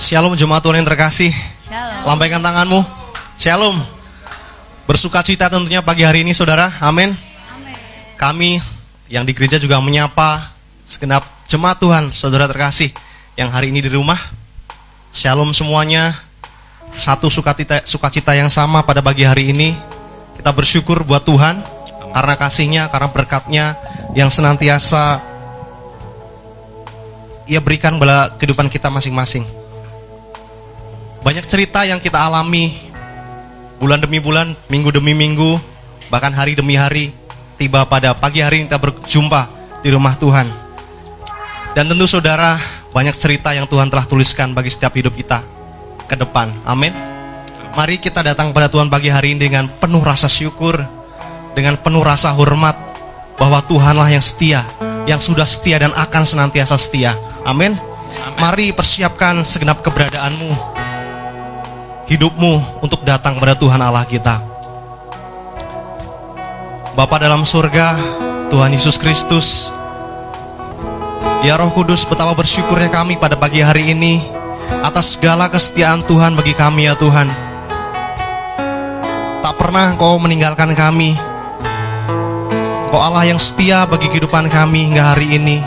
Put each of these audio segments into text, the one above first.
Shalom jemaat Tuhan yang terkasih. Shalom. Lambaikan tanganmu. Shalom. Bersuka cita tentunya pagi hari ini saudara. Amin. Kami yang di gereja juga menyapa segenap jemaat Tuhan, saudara terkasih yang hari ini di rumah. Shalom semuanya. Satu sukacita, sukacita yang sama pada pagi hari ini. Kita bersyukur buat Tuhan karena kasihnya, karena berkatnya yang senantiasa ia berikan pada kehidupan kita masing-masing. Banyak cerita yang kita alami bulan demi bulan, minggu demi minggu, bahkan hari demi hari. Tiba pada pagi hari kita berjumpa di rumah Tuhan. Dan tentu saudara, banyak cerita yang Tuhan telah tuliskan bagi setiap hidup kita ke depan. Amin. Mari kita datang pada Tuhan pagi hari ini dengan penuh rasa syukur, dengan penuh rasa hormat bahwa Tuhanlah yang setia, yang sudah setia dan akan senantiasa setia. Amin. Mari persiapkan segenap keberadaanmu, hidupmu untuk datang pada Tuhan Allah kita. Bapa dalam surga, Tuhan Yesus Kristus, Ya Roh Kudus, betapa bersyukurnya kami pada pagi hari ini atas segala kesetiaan Tuhan bagi kami ya Tuhan. Tak pernah Engkau meninggalkan kami. Engkau Allah yang setia bagi kehidupan kami hingga hari ini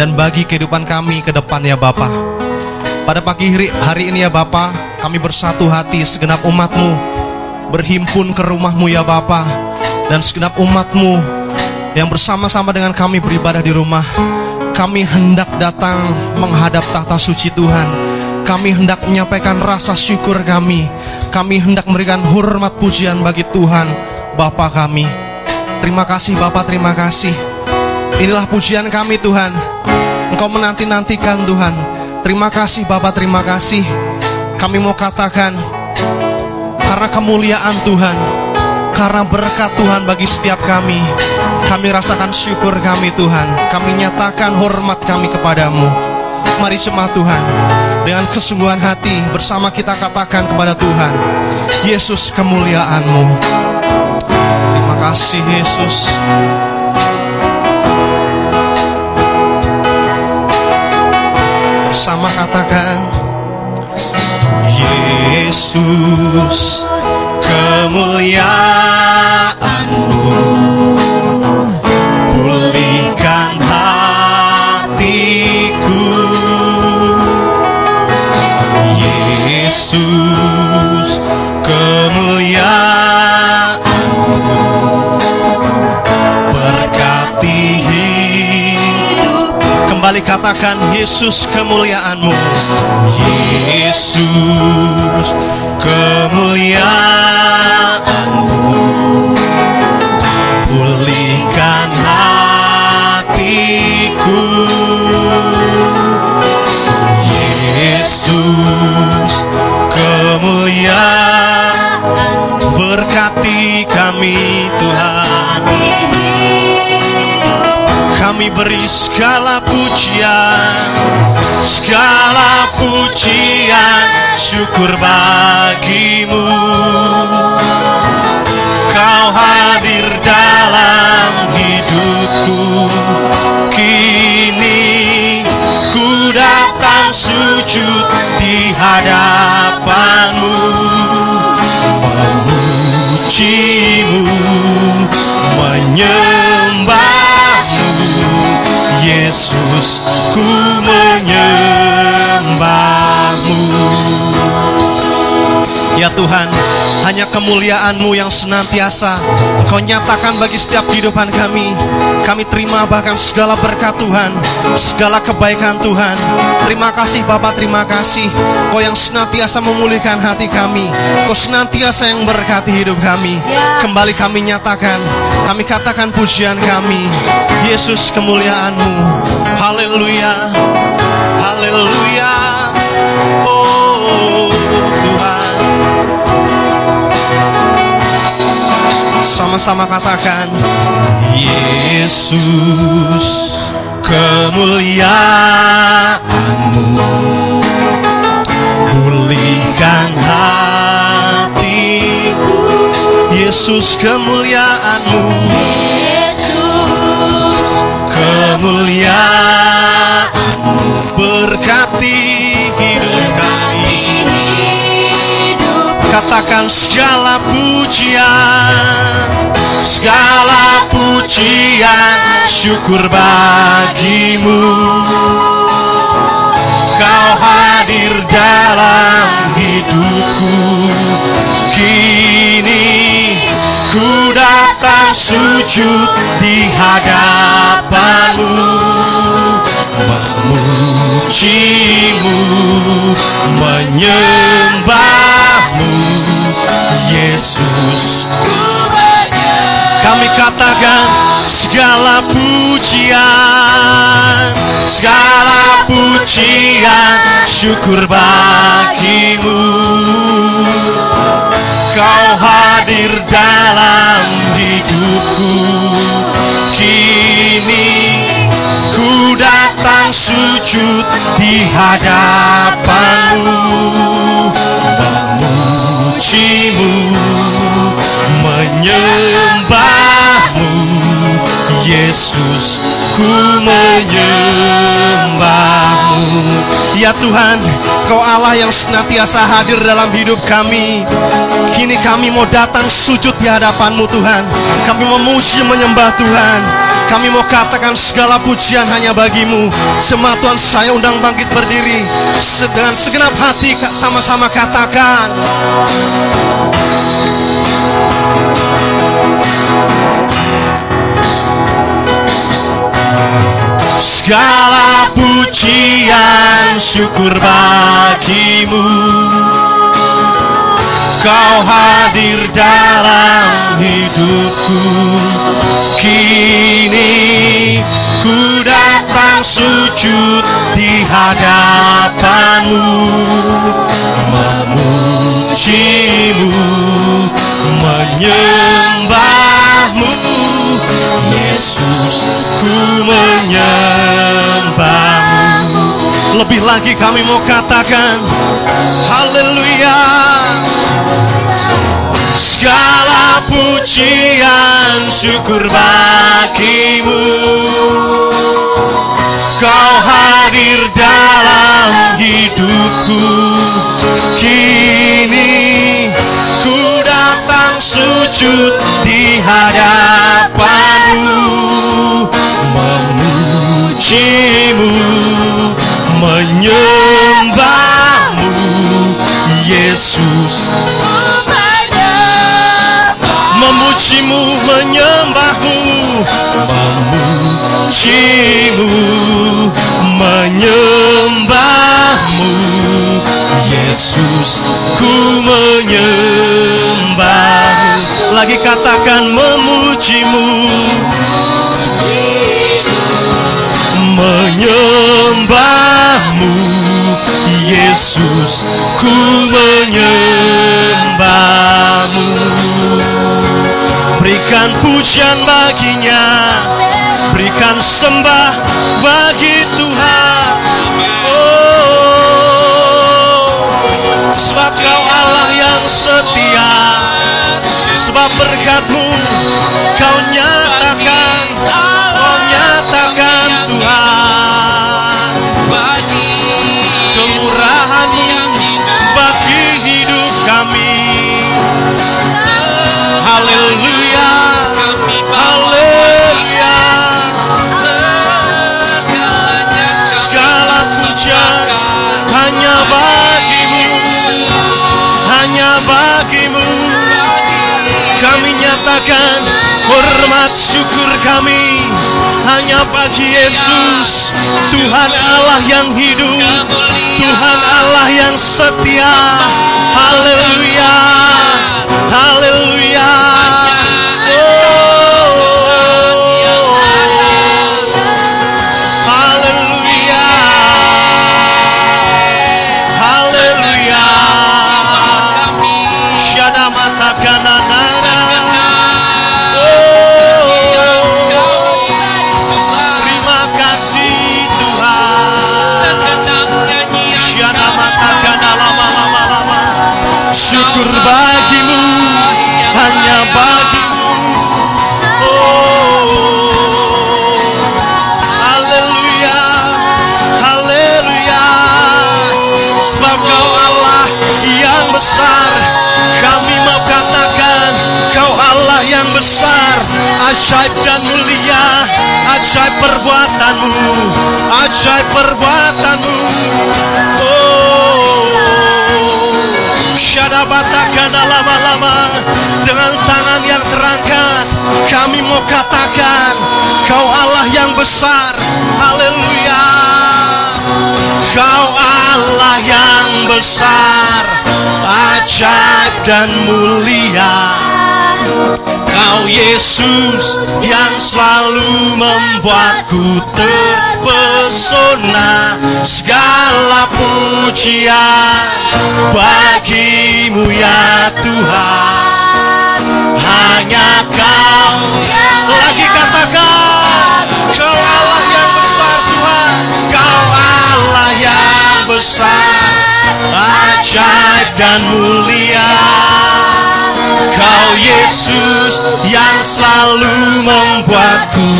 dan bagi kehidupan kami ke depan ya Bapa. Pada pagi hari, ini ya Bapa, kami bersatu hati segenap umatmu berhimpun ke rumahmu ya Bapa dan segenap umatmu yang bersama-sama dengan kami beribadah di rumah kami hendak datang menghadap tahta suci Tuhan. Kami hendak menyampaikan rasa syukur kami. Kami hendak memberikan hormat pujian bagi Tuhan, Bapa kami. Terima kasih Bapa, terima kasih. Inilah pujian kami Tuhan. Engkau menanti-nantikan Tuhan. Terima kasih Bapa, terima kasih. Kami mau katakan karena kemuliaan Tuhan, karena berkat Tuhan bagi setiap kami. Kami rasakan syukur kami Tuhan. Kami nyatakan hormat kami kepadamu. Mari jemaat Tuhan Dengan kesungguhan hati bersama kita katakan kepada Tuhan Yesus kemuliaanmu. Terima kasih Yesus. Bersama katakan Yesus kemuliaanmu. Pulihkan hatiku. Yesus kemuliaanmu. Berkati hidup. Kembali katakan Yesus kemuliaanmu. Yesus kemuliaanmu. Pulihkan hatiku. Yesus kemuliaan berkati kami kami beri segala pujian segala pujian syukur bagimu. Kau hadir dalam hidupku. Kini ku datang sujud di hadapanmu hanya kemuliaan-Mu yang senantiasa Kau nyatakan bagi setiap kehidupan kami. Kami terima bahkan segala berkat Tuhan Segala kebaikan Tuhan. Terima kasih Bapak, terima kasih. Kau yang senantiasa memulihkan hati kami. Kau senantiasa yang berkati hidup kami. Kembali kami nyatakan Kami katakan pujian kami. Yesus kemuliaan-Mu. Haleluya. Haleluya Sama-sama katakan Yesus kemuliaanmu. Pulihkan hati Yesus kemuliaanmu. Kemuliaanmu. Berkati hidup katakan segala pujian Segala pujian syukur bagimu. Kau hadir dalam hidupku. Kini ku datang sujud di hadapanmu. Memujimu, menyembahmu Yesus. Kami katakan segala pujian segala pujian syukur bagimu. Kau hadir dalam hidupku. Kini datang sujud di hadapanmu. Memujimu menyembahmu. Yesus ku menyembahmu. Ya Tuhan Kau Allah yang senantiasa hadir dalam hidup kami. Kini kami mau datang sujud di hadapanmu Tuhan. Kami memuji menyembah Tuhan Kami mau katakan segala pujian hanya bagimu. Semua Tuhan saya undang bangkit berdiri. Dengan segenap hati sama-sama katakan. Segala pujian syukur bagimu Kau hadir dalam hidupku. Kini ku datang sujud di hadapanmu. Memujimu, menyembahmu. Yesus ku menyembahmu Lebih lagi kami mau katakan Haleluya. Segala pujian syukur bagimu. Kau hadir dalam hidupku. Kini ku datang sujud di hadapanmu. Memujimu, menyembahmu Yesus. Memujimu, menyembahmu Memujimu, menyembahmu Yesus. Ku menyembahmu Lagi katakan memujimu Yesus ku menyembahmu Berikan pujian baginya Berikan sembah bagi Tuhan Oh Sebab kau Allah yang setia Sebab berkatmu hormat syukur kami Hanya bagi Yesus Tuhan Allah yang hidup Tuhan Allah yang setia. Haleluya Haleluya besar, ajaib dan mulia, ajaib perbuatanmu, ajaib perbuatanmu. Oh, Syadabatakan lama-lama dengan tangan yang terangkat, kami mau katakan, Kau Allah yang besar, haleluya. Kau Allah yang besar, ajaib dan mulia. Kau Yesus yang selalu membuatku terpesona Segala pujian bagimu ya Tuhan Hanya kau lagi katakan Kau Allah besar Ajaib dan mulia. Kau Yesus yang selalu membuatku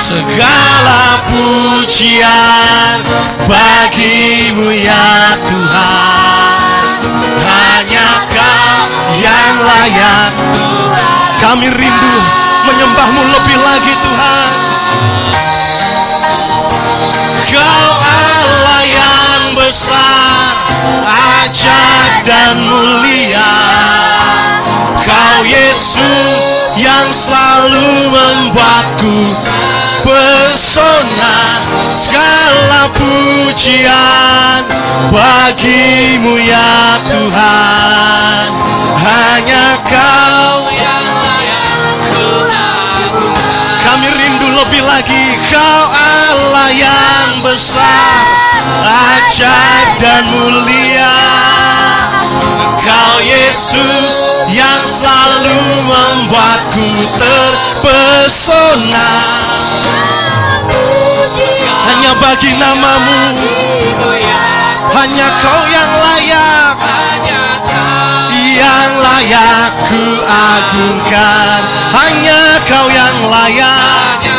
Segala pujian bagimu ya Tuhan. Hanya kau yang layak. Kami rindu menyembahmu lebih lagi Tuhan besar Ajaib dan mulia. Kau Yesus yang selalu membuatku pesona Segala pujian bagimu ya Tuhan. Hanya kau yang kami rindu lebih lagi Kau Allah yang besar Ajaib dan mulia Kau Yesus yang selalu membuatku terpesona. Hanya bagi namamu Hanya kau yang layak Yang layak ku agungkan. Hanya kau yang layak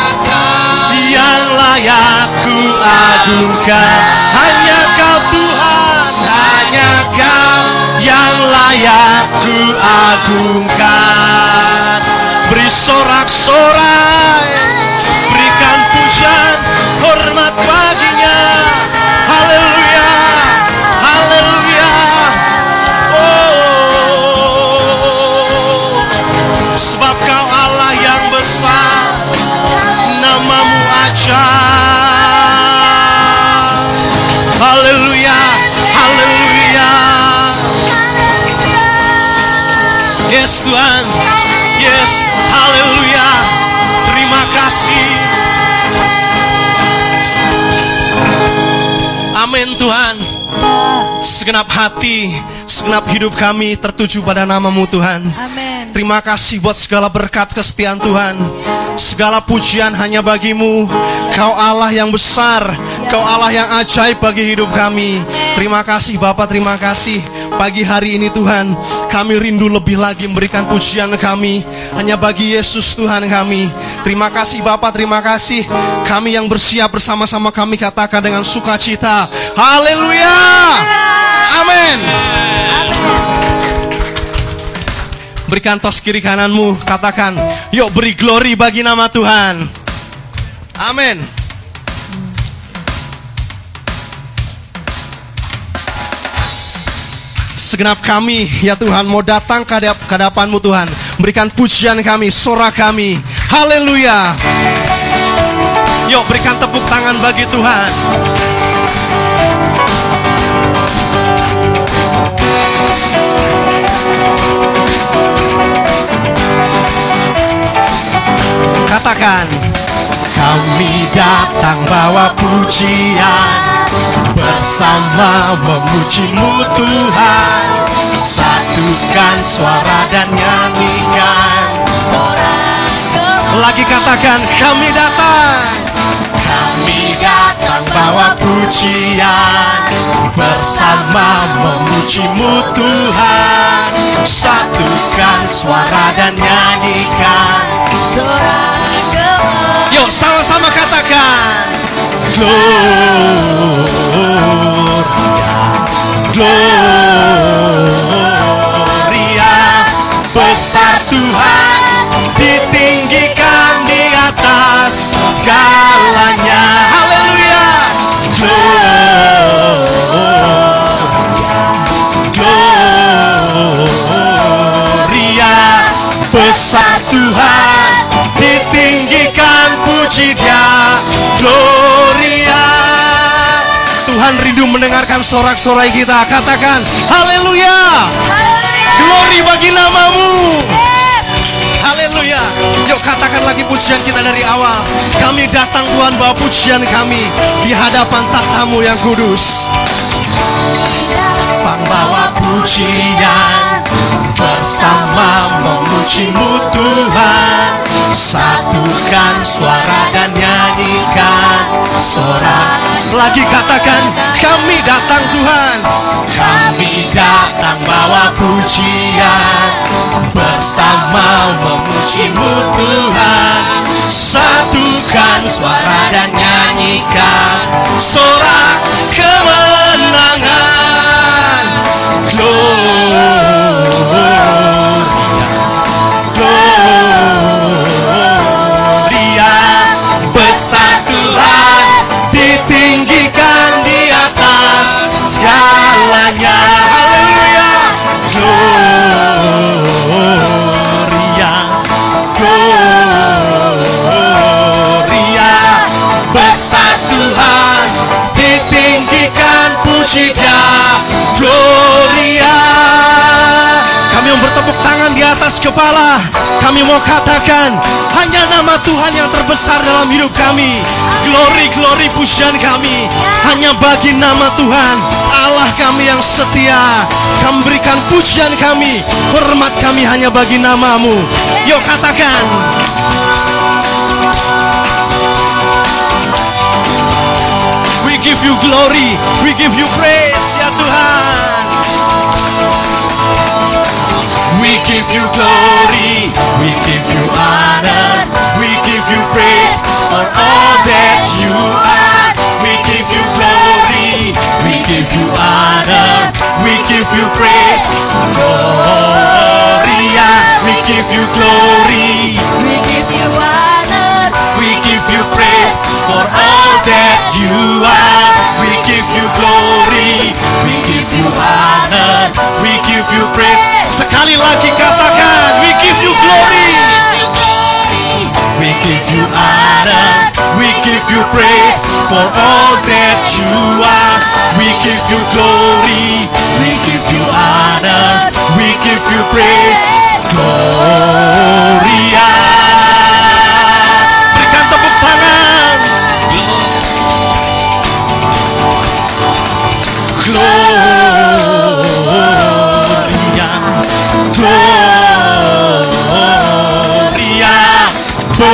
layak ku agungkan. Hanya kau Tuhan. Hanya kau yang layak ku agungkan. Beri sorak-sorai Tuhan. Yes Haleluya. Terima kasih. Amin Tuhan. Segenap hati Segenap hidup kami tertuju pada namamu Tuhan. Amin. Terima kasih buat segala berkat kesetiaan Tuhan. Segala pujian hanya bagimu. Kau Allah yang besar. Kau Allah yang ajaib bagi hidup kami. Terima kasih Bapak, terima kasih Pagi hari ini Tuhan Kami rindu lebih lagi memberikan pujian kami. Hanya bagi Yesus Tuhan kami. Terima kasih Bapak, terima kasih. Kami yang bersiap bersama-sama kami katakan dengan sukacita. Haleluya! Amin Berikan tos kiri kananmu Katakan Yuk beri glory bagi nama Tuhan. Amin Segenap kami. Ya Tuhan mau datang ke hadap- ke hadapanmu Tuhan. Berikan pujian kami, sorak kami. Haleluya. Yuk berikan tepuk tangan bagi Tuhan. Katakan Kami datang bawa pujian Bersama memujimu Tuhan. Satukan suara dan nyanyikan. Lagi katakan kami datang. Kami datang bawa pujian. Bersama memujimu Tuhan. Satukan suara dan nyanyikan. Yuk sama-sama katakan Gloria, Gloria, besar Tuhan ditinggikan di atas segalanya. Haleluya, Gloria, Gloria, besar Tuhan ditinggikan puji Dia. Gloria rindu mendengarkan sorak-sorai kita katakan haleluya Glory bagi namamu Haleluya. Yuk katakan lagi pujian kita dari awal. Kami datang Tuhan bawa pujian kami di hadapan takhtamu yang kudus. Pembawa pujian bersama memujimu Tuhan. Satukan suara dan nyanyikan sorak. Lagi katakan kami datang Tuhan. Kami datang bawa pujian bersama memujimu Tuhan Satukan suara dan nyanyikan sorak kemenangan Gloria Gloria Gloria. Besar Tuhan ditinggikan puji dia Gloria bertepuk tangan di atas kepala. Kami mau katakan hanya nama Tuhan yang terbesar dalam hidup kami. Glory glory pujian kami. Hanya bagi nama Tuhan Allah kami yang setia. Kami berikan pujian kami hormat kami hanya bagi namamu. Yuk katakan. We give you glory, we give you praise ya Tuhan. Give you glory, we give you honor, we give you praise for all that you are. We give you glory, we give you honor, we give you praise. Gloria, we give you glory, We give you honor. we give you praise for all that you are. We give you glory, you honor, we give you praise. Sekali lagi katakan, we give you glory, we give you honor, we give you praise for all that you are. We give you glory, we give you honor, we give you praise. Gloria.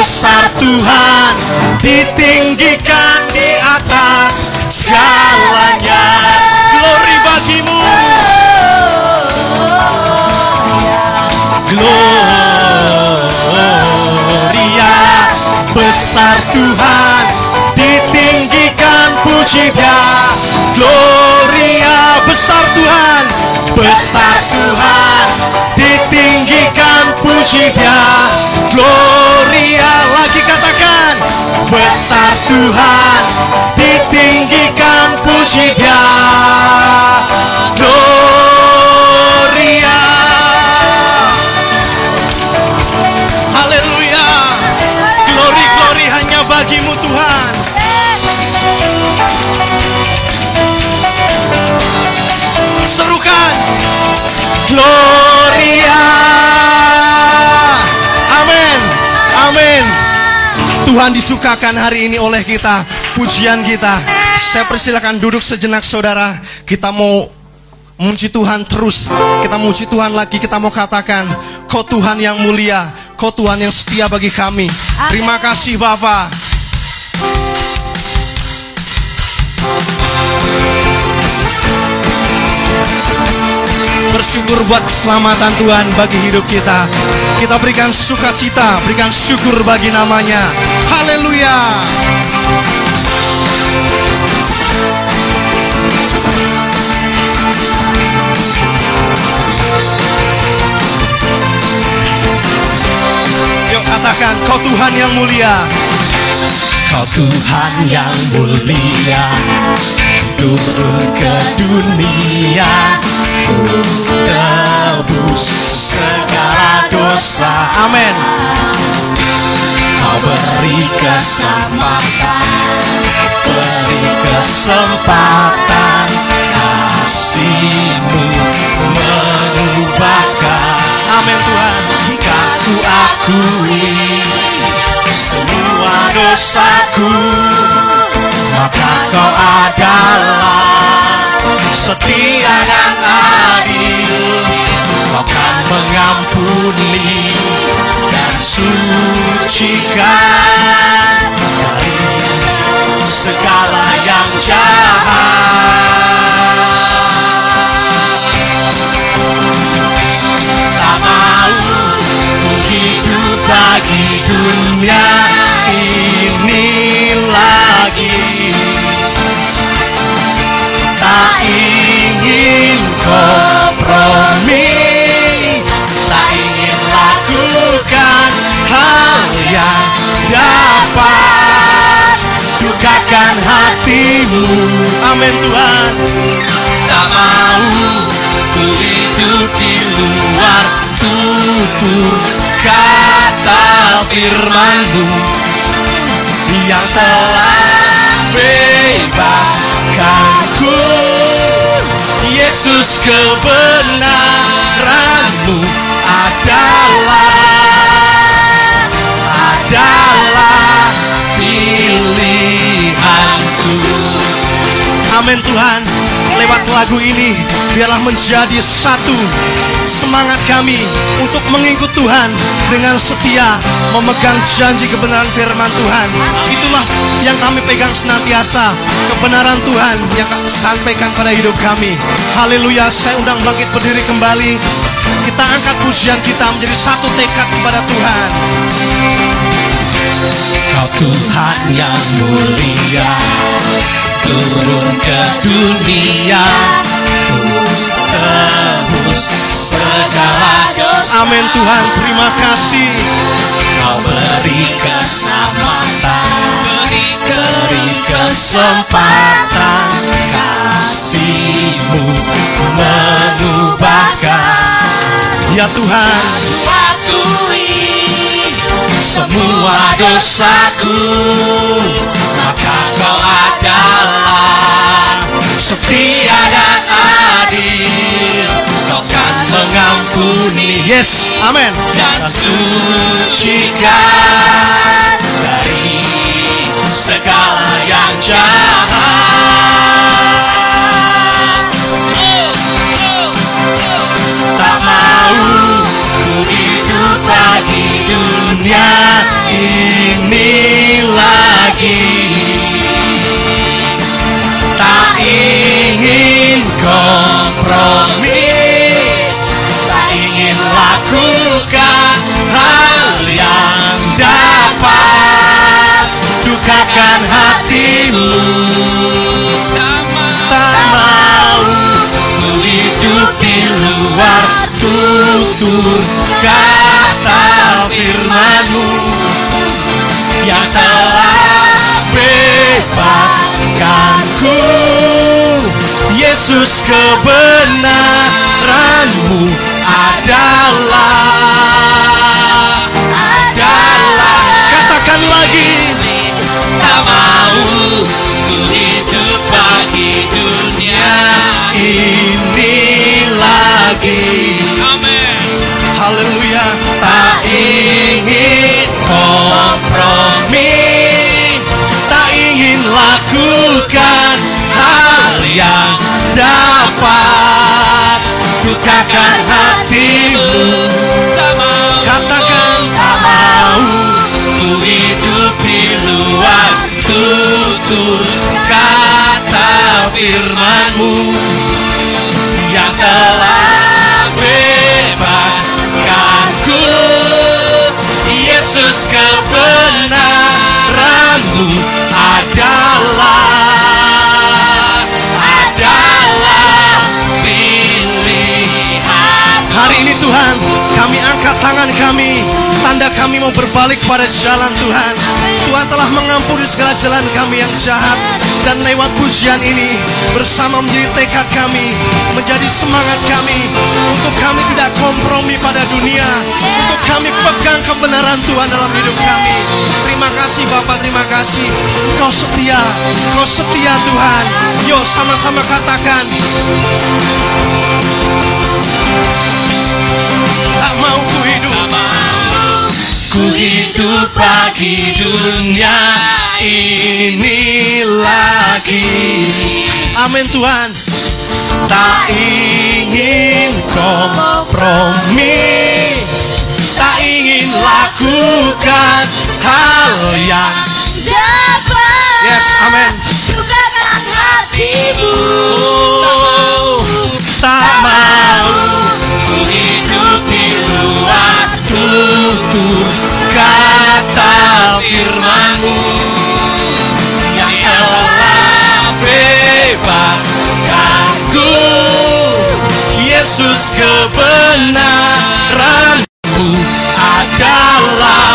Besar Tuhan ditinggikan di atas segalanya. Glory bagimu. Gloria, besar Tuhan ditinggikan puji dia. Gloria, besar Tuhan, besar Tuhan ditinggikan puji dia. Gloria, besar Tuhan ditinggikan puji dia. Gloria. Tuhan disukakan hari ini oleh kita, pujian kita. Saya persilakan duduk sejenak saudara. Kita mau Memuji Tuhan terus Kita memuji Tuhan lagi Kita mau katakan Kau Tuhan yang mulia Kau Tuhan yang setia bagi kami Terima kasih Bapa. Bersyukur buat keselamatan Tuhan bagi hidup kita Kita berikan sukacita Berikan syukur bagi namanya Haleluya. Yuk katakan kau Tuhan yang mulia. Kau Tuhan yang mulia Turun ke dunia. Tebus segala dosa. Amin Kau beri kesempatan Beri kesempatan Kasihmu mengubahkan Amin Tuhan. Jika ku akui Semua dosaku Maka kau adalah Setia dan adil Kau kan mengampuni Dan sucikan Dari segala yang jahat. Tak mau ku hidup bagi dunia ini yang dapat Dukakan hatimu. Amin Tuhan. Tak mau ku hidup di luar tutur kata firmanmu. Yang telah bebaskanku Yesus kebenaranmu adalah Amin Tuhan. Lewat lagu ini Biarlah menjadi satu Semangat kami Untuk mengikut Tuhan Dengan setia Memegang janji kebenaran firman Tuhan. Itulah yang kami pegang senantiasa Kebenaran Tuhan Yang sampaikan pada hidup kami. Haleluya Saya undang bangkit berdiri kembali. Kita angkat pujian kita Menjadi satu tekad kepada Tuhan Kau Tuhan yang mulia Turun ke dunia. Tebus segala dosa. Amin Tuhan. Terima kasih. Kau beri kesempatan Beri kesempatan. Kasihmu mengubahkan Ya Tuhan semua dosaku. Maka kau adalah setia dan adil. Kau kan mengampuni yes amin dan sucikan dari segala yang jahat. Tak mau ku hidup lagi dunia ini lagi. Tak ingin kompromi tak ingin lakukan hal yang dapat. Dukakan hatimu. Tak mau di luar tutur kata firmanmu. Yang telah bebaskanku. Yesus kebenaranmu adalah adalah. Katakan lagi. Tak mau ku hidup bagi dunia. Ini lagi Haleluya. Tak ingin kompromi. Tak ingin lakukan hal yang dapat. Dukakan hatimu. Katakan tak mau. Ku hidup di luar tutur kata firmanmu. Yang telah kebenaranmu adalah adalah pilihan. Hari ini Tuhan kami angkat tangan kami Tanda kami mau berbalik pada jalan Tuhan. Tuhan telah mengampuni segala jalan kami yang jahat dan lewat pujian ini bersama menjadi tekad kami, menjadi semangat kami untuk kami tidak kompromi pada dunia, untuk kami pegang kebenaran Tuhan dalam hidup kami. Terima kasih Bapak, terima kasih. Engkau setia, Engkau setia Tuhan. Yo sama-sama katakan. Tak mau ku Ku hidup bagi dunia ini lagi. Amin Tuhan. Tak ingin kompromi Tak ingin lakukan hal yang dapat Yes, amin Sukakan hatimu. Oh, tak mau Ku hidup di luar tutur kata firmanmu Yang telah bebaskanku Yesus kebenaranku adalah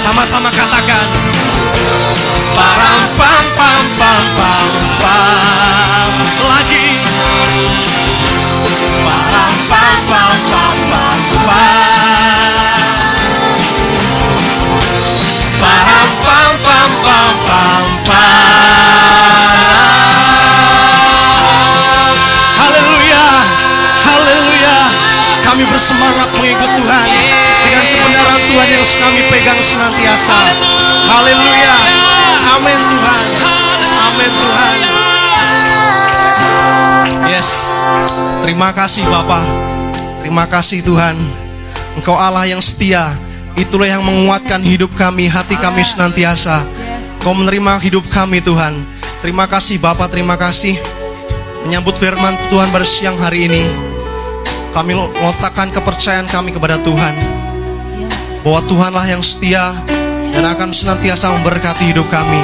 Sama-sama katakan Param pam pam pam pam pam. Lagi. Param pam pam pam pam pam. Param pam pam pam pam pam. Haleluya Haleluya. Kami bersemangat mengikut Tuhan. Dengan kebenaran Tuhan yang kami pegang senantiasa. Haleluya Amin Tuhan. Amin Tuhan. Yes. Terima kasih Bapak. Terima kasih Tuhan. Engkau Allah yang setia. Itulah yang menguatkan hidup kami Hati kami senantiasa. Kau menerima hidup kami Tuhan. Terima kasih Bapak. Terima kasih. Menyambut firman Tuhan pada siang hari ini. Kami letakkan kepercayaan kami kepada Tuhan. Bahwa Tuhanlah yang setia Dan akan senantiasa memberkati hidup kami.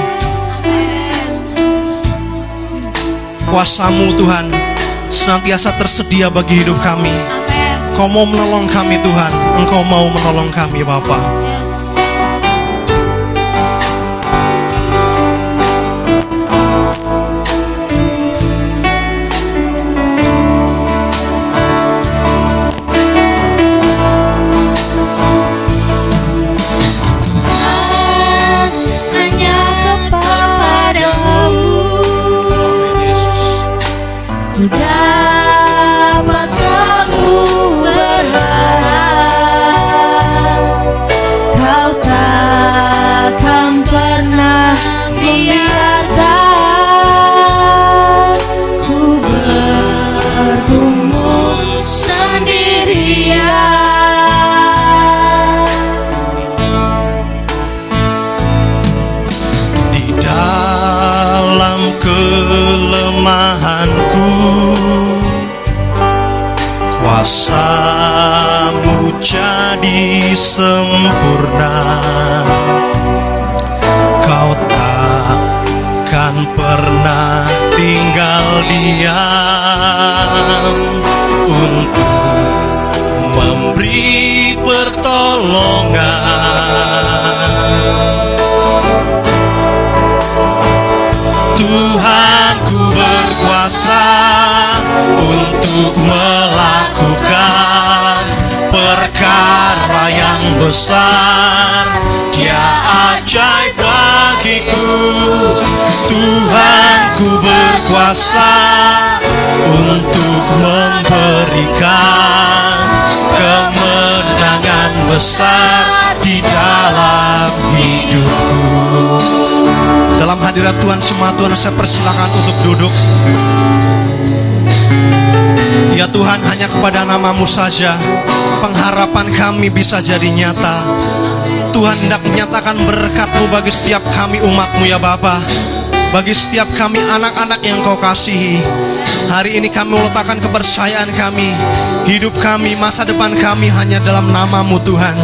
Kuasamu Tuhan Senantiasa tersedia bagi hidup kami. Kau mau menolong kami Tuhan. Engkau mau menolong kami Bapak Kuasamu jadi sempurna. Kau takkan pernah tinggal diam Untuk memberi pertolongan. Tuhanku berkuasa untuk melakukan perkara yang besar. Dia ajaib bagiku Tuhanku berkuasa untuk memberikan kemenangan besar di dalam hidupku. Dalam hadirat Tuhan semua Tuhan saya persilakan untuk duduk Ya Tuhan hanya kepada namamu saja Pengharapan kami bisa jadi nyata. Tuhan hendak menyatakan berkatmu bagi setiap kami umatmu ya Bapa bagi setiap kami anak-anak yang kau kasihi. Hari ini kami meletakkan kepercayaan kami, hidup kami, masa depan kami hanya dalam namamu Tuhan.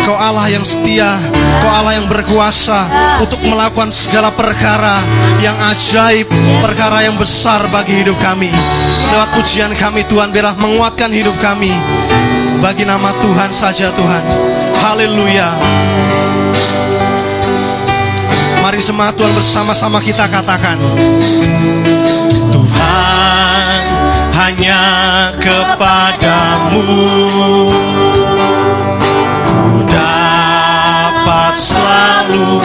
Engkau Allah yang setia, Engkau Allah yang berkuasa untuk melakukan segala perkara yang ajaib, perkara yang besar bagi hidup kami. Lewat pujian kami Tuhan, biarlah menguatkan hidup kami. Bagi nama Tuhan saja Tuhan. Haleluya. Mari semua Tuhan bersama-sama kita katakan. Tuhan hanya kepadamu. Ku dapat selalu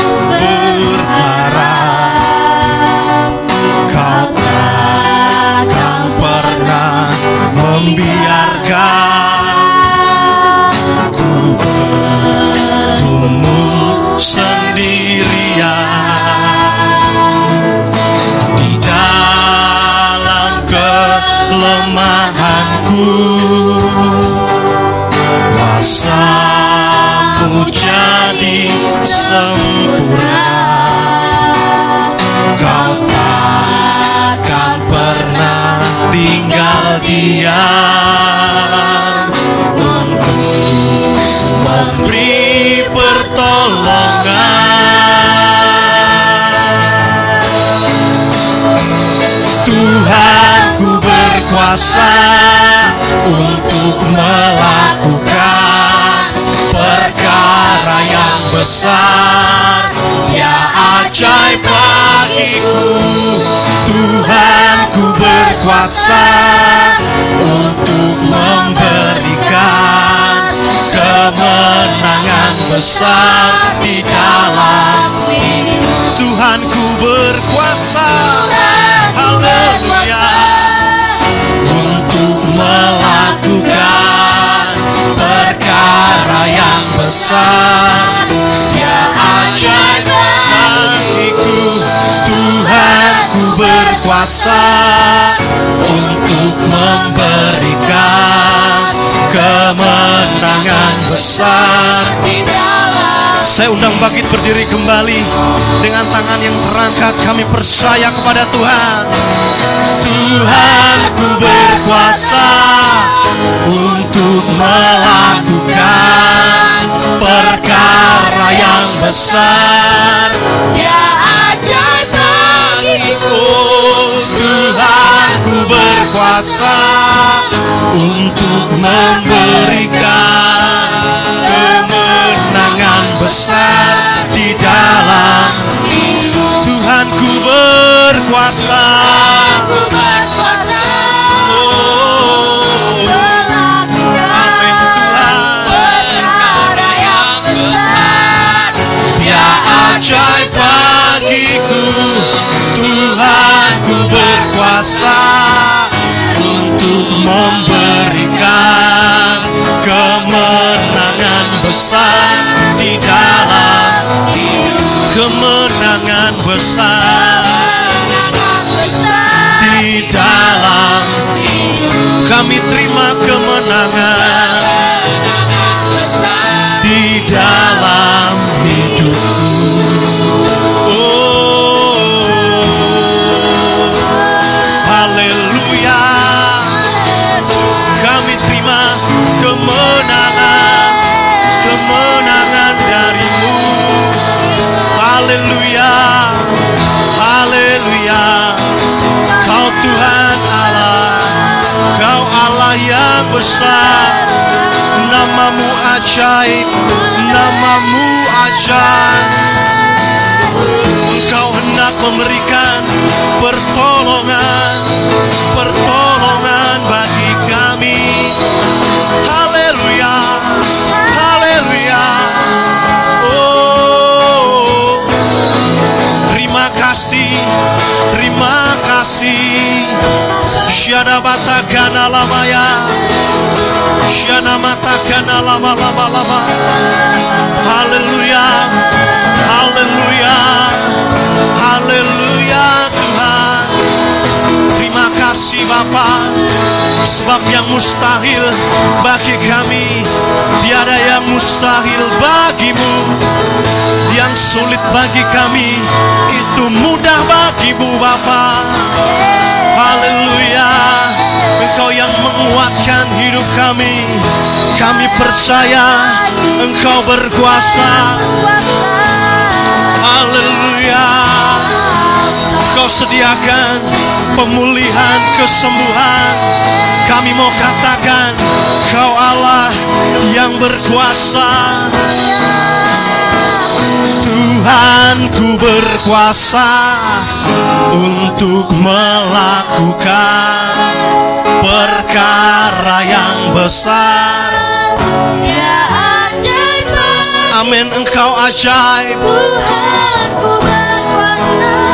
kuasamu jadi sempurna. Kau takkan pernah tinggal diam. Untuk memberi pertolongan. Tuhan ku berkuasa untuk melakukan perkara yang besar. Ya ajaib bagiku Tuhan ku berkuasa untuk memberikan kemenangan besar di dalam Tuhan ku berkuasa. Haleluya melakukan perkara yang besar. Dia ajaib bagiku Tuhan ku berkuasa Untuk memberikan kemenangan besar di Saya undang Bagit berdiri kembali Dengan tangan yang terangkat. Kami percaya kepada Tuhan. Tuhan ku berkuasa untuk melakukan perkara yang besar. Ya ajaib bagiku Oh Tuhan ku berkuasa untuk memberikan besar di dalam. Tuhan ku berkuasa. Ku berkuasa. Oh. Tuhan. Besar. Dia ajaib bagiku. Tuhan ku berkuasa. Untuk memberikan Kemenangan besar Di dalam Kemenangan besar. Di dalam Kami terima kemenangan. Di dalam hidupku besar. Namamu ajaib, namamu ajaib. Engkau hendak memberikan pertolongan, pertolongan bagi kami. Haleluya, haleluya. Oh, terima kasih, terima kasih. Syada batakana lamaya, syana matakana lama lama lama. Haleluya, haleluya, kasih Bapa Sebab yang mustahil bagi kami Tiada yang mustahil bagimu. Yang sulit bagi kami Itu mudah bagimu Bapa. Haleluya. Engkau yang menguatkan hidup kami. Kami percaya Engkau berkuasa. Haleluya Kau sediakan pemulihan kesembuhan. Kami mau katakan Kau Allah yang berkuasa. Tuhanku berkuasa Untuk melakukan Perkara yang besar. Amin. Engkau ajaib. Tuhanku berkuasa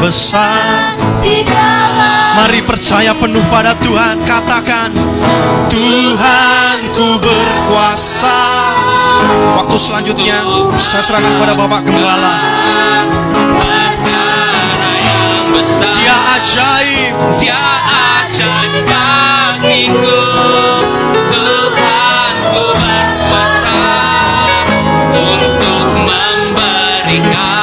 besar. Di dalam Mari percaya penuh pada Tuhan Katakan Tuhanku berkuasa. Waktu selanjutnya Saya serahkan kepada Bapak Gembala. Dia ajaib. Dia ajaib bagiku. Tuhanku berkuasa Untuk memberikan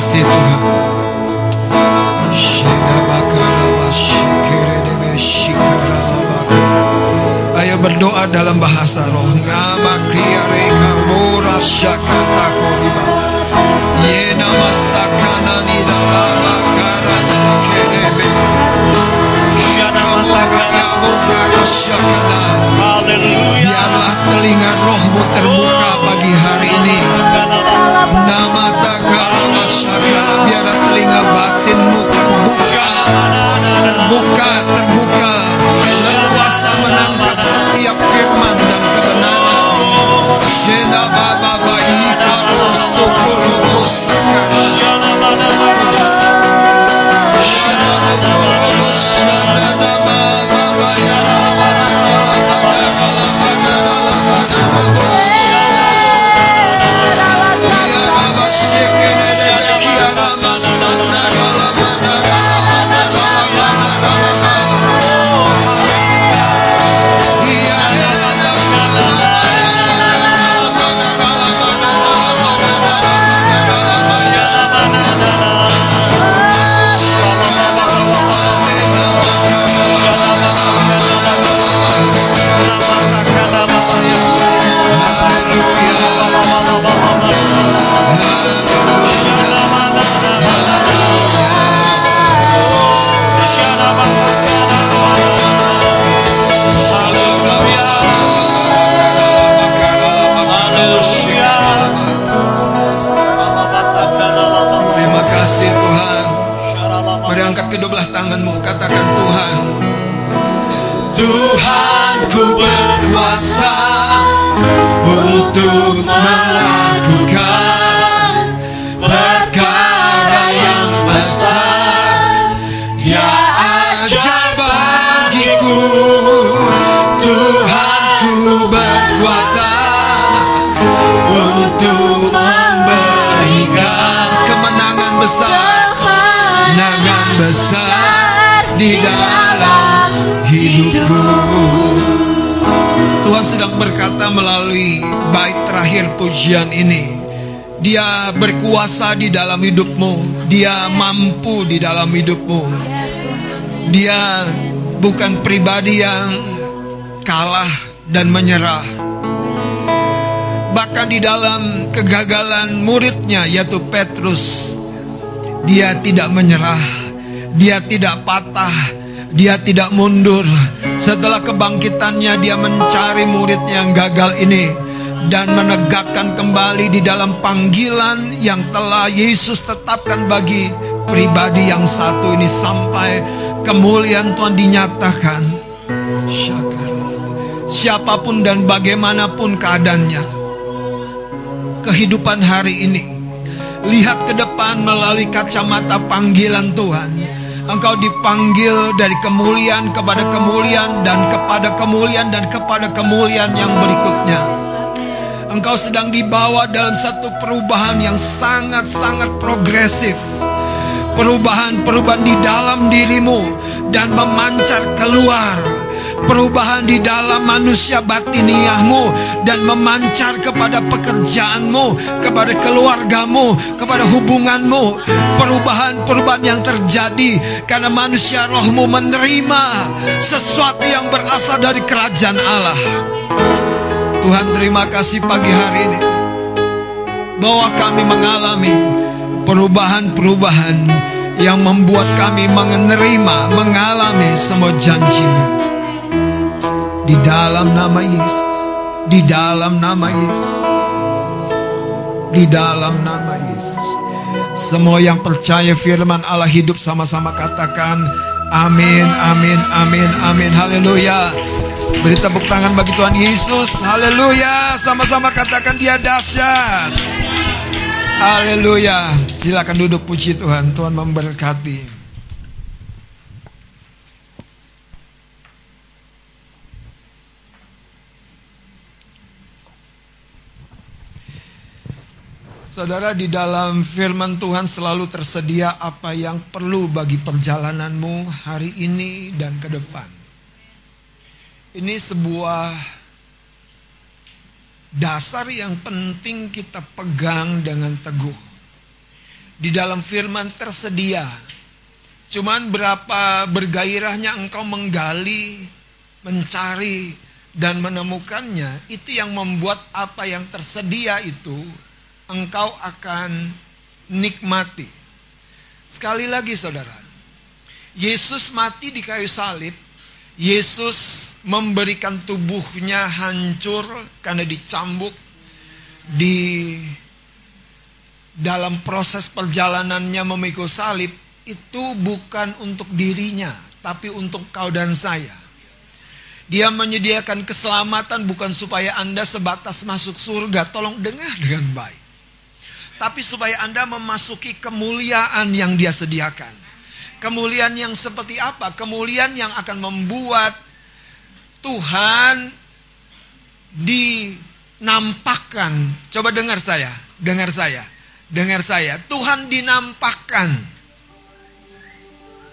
kasih Tuhan. Ayo berdoa dalam bahasa roh. Yena masakanani dalam makaras kerebe. Syana matakaya mukara syakana. Haleluya Biarlah telinga rohmu terbuka pagi hari ini. Nama terbuka terbuka Berkuasa di dalam hidupmu. Dia mampu di dalam hidupmu. Dia bukan pribadi yang kalah dan menyerah. Bahkan di dalam kegagalan muridnya yaitu Petrus Dia tidak menyerah Dia tidak patah Dia tidak mundur Setelah kebangkitannya dia mencari murid yang gagal ini Dan menegakkan kembali di dalam panggilan yang telah Yesus tetapkan bagi pribadi yang satu ini Sampai kemuliaan Tuhan dinyatakan Siapa pun dan bagaimanapun keadaannya kehidupan hari ini. Lihat ke depan melalui kacamata panggilan Tuhan. Engkau dipanggil dari kemuliaan kepada kemuliaan dan kepada kemuliaan dan kepada kemuliaan yang berikutnya. Engkau sedang dibawa dalam satu perubahan yang sangat-sangat progresif. Perubahan-perubahan di dalam dirimu dan memancar keluar perubahan di dalam manusia batiniahmu dan memancar kepada pekerjaanmu, kepada keluargamu, kepada hubunganmu. Perubahan-perubahan yang terjadi karena manusia rohmu menerima sesuatu yang berasal dari kerajaan Allah. Tuhan terima kasih pagi hari ini bahwa kami mengalami perubahan-perubahan yang membuat kami menerima, mengalami semua janjimu. Di dalam nama Yesus. Di dalam nama Yesus. Di dalam nama Yesus. Semua yang percaya firman Allah hidup sama-sama katakan amin, amin, amin, amin. Haleluya. Beri tepuk tangan bagi Tuhan Yesus. Haleluya. Sama-sama katakan dia dahsyat. Haleluya. Silakan duduk puji Tuhan. Tuhan memberkati. Saudara di dalam firman Tuhan selalu tersedia apa yang perlu bagi perjalananmu hari ini dan ke depan. Ini sebuah dasar yang penting kita pegang dengan teguh. Di dalam firman tersedia. Cuman berapa bergairahnya engkau menggali, mencari dan menemukannya, itu yang membuat apa yang tersedia itu engkau akan nikmati. Sekali lagi saudara, Yesus mati di kayu salib, Yesus memberikan tubuhnya hancur karena dicambuk di dalam proses perjalanannya memikul salib itu bukan untuk dirinya, tapi untuk kau dan saya. Dia menyediakan keselamatan bukan supaya Anda sebatas masuk surga. Tolong dengar dengan baik tapi supaya Anda memasuki kemuliaan yang Dia sediakan. Kemuliaan yang seperti apa? Kemuliaan yang akan membuat Tuhan dinampakkan. Coba dengar saya, dengar saya, dengar saya. Tuhan dinampakkan.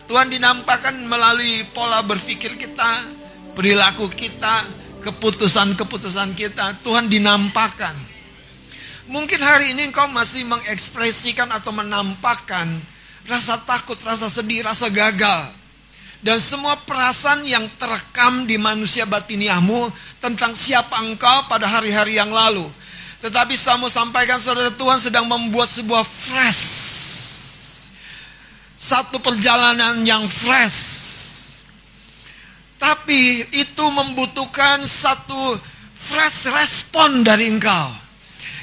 Tuhan dinampakkan melalui pola berpikir kita, perilaku kita, keputusan-keputusan kita. Tuhan dinampakkan. Mungkin hari ini engkau masih mengekspresikan atau menampakkan rasa takut, rasa sedih, rasa gagal. Dan semua perasaan yang terekam di manusia batiniahmu tentang siapa engkau pada hari-hari yang lalu. Tetapi saya mau sampaikan saudara Tuhan sedang membuat sebuah fresh. Satu perjalanan yang fresh. Tapi itu membutuhkan satu fresh respon dari engkau.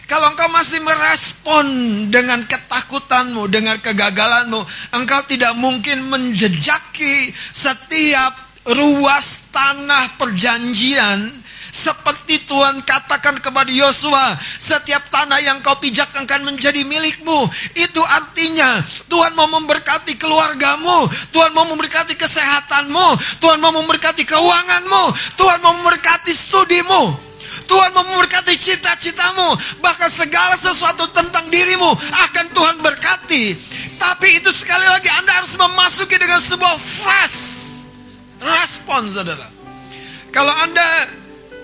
Kalau engkau masih merespon dengan ketakutanmu, dengan kegagalanmu, engkau tidak mungkin menjejaki setiap ruas tanah perjanjian seperti Tuhan katakan kepada Yosua, setiap tanah yang kau pijak akan menjadi milikmu. Itu artinya Tuhan mau memberkati keluargamu, Tuhan mau memberkati kesehatanmu, Tuhan mau memberkati keuanganmu, Tuhan mau memberkati studimu. Tuhan memberkati cita-citamu. Bahkan segala sesuatu tentang dirimu akan Tuhan berkati. Tapi itu sekali lagi Anda harus memasuki dengan sebuah fresh respon saudara. Kalau Anda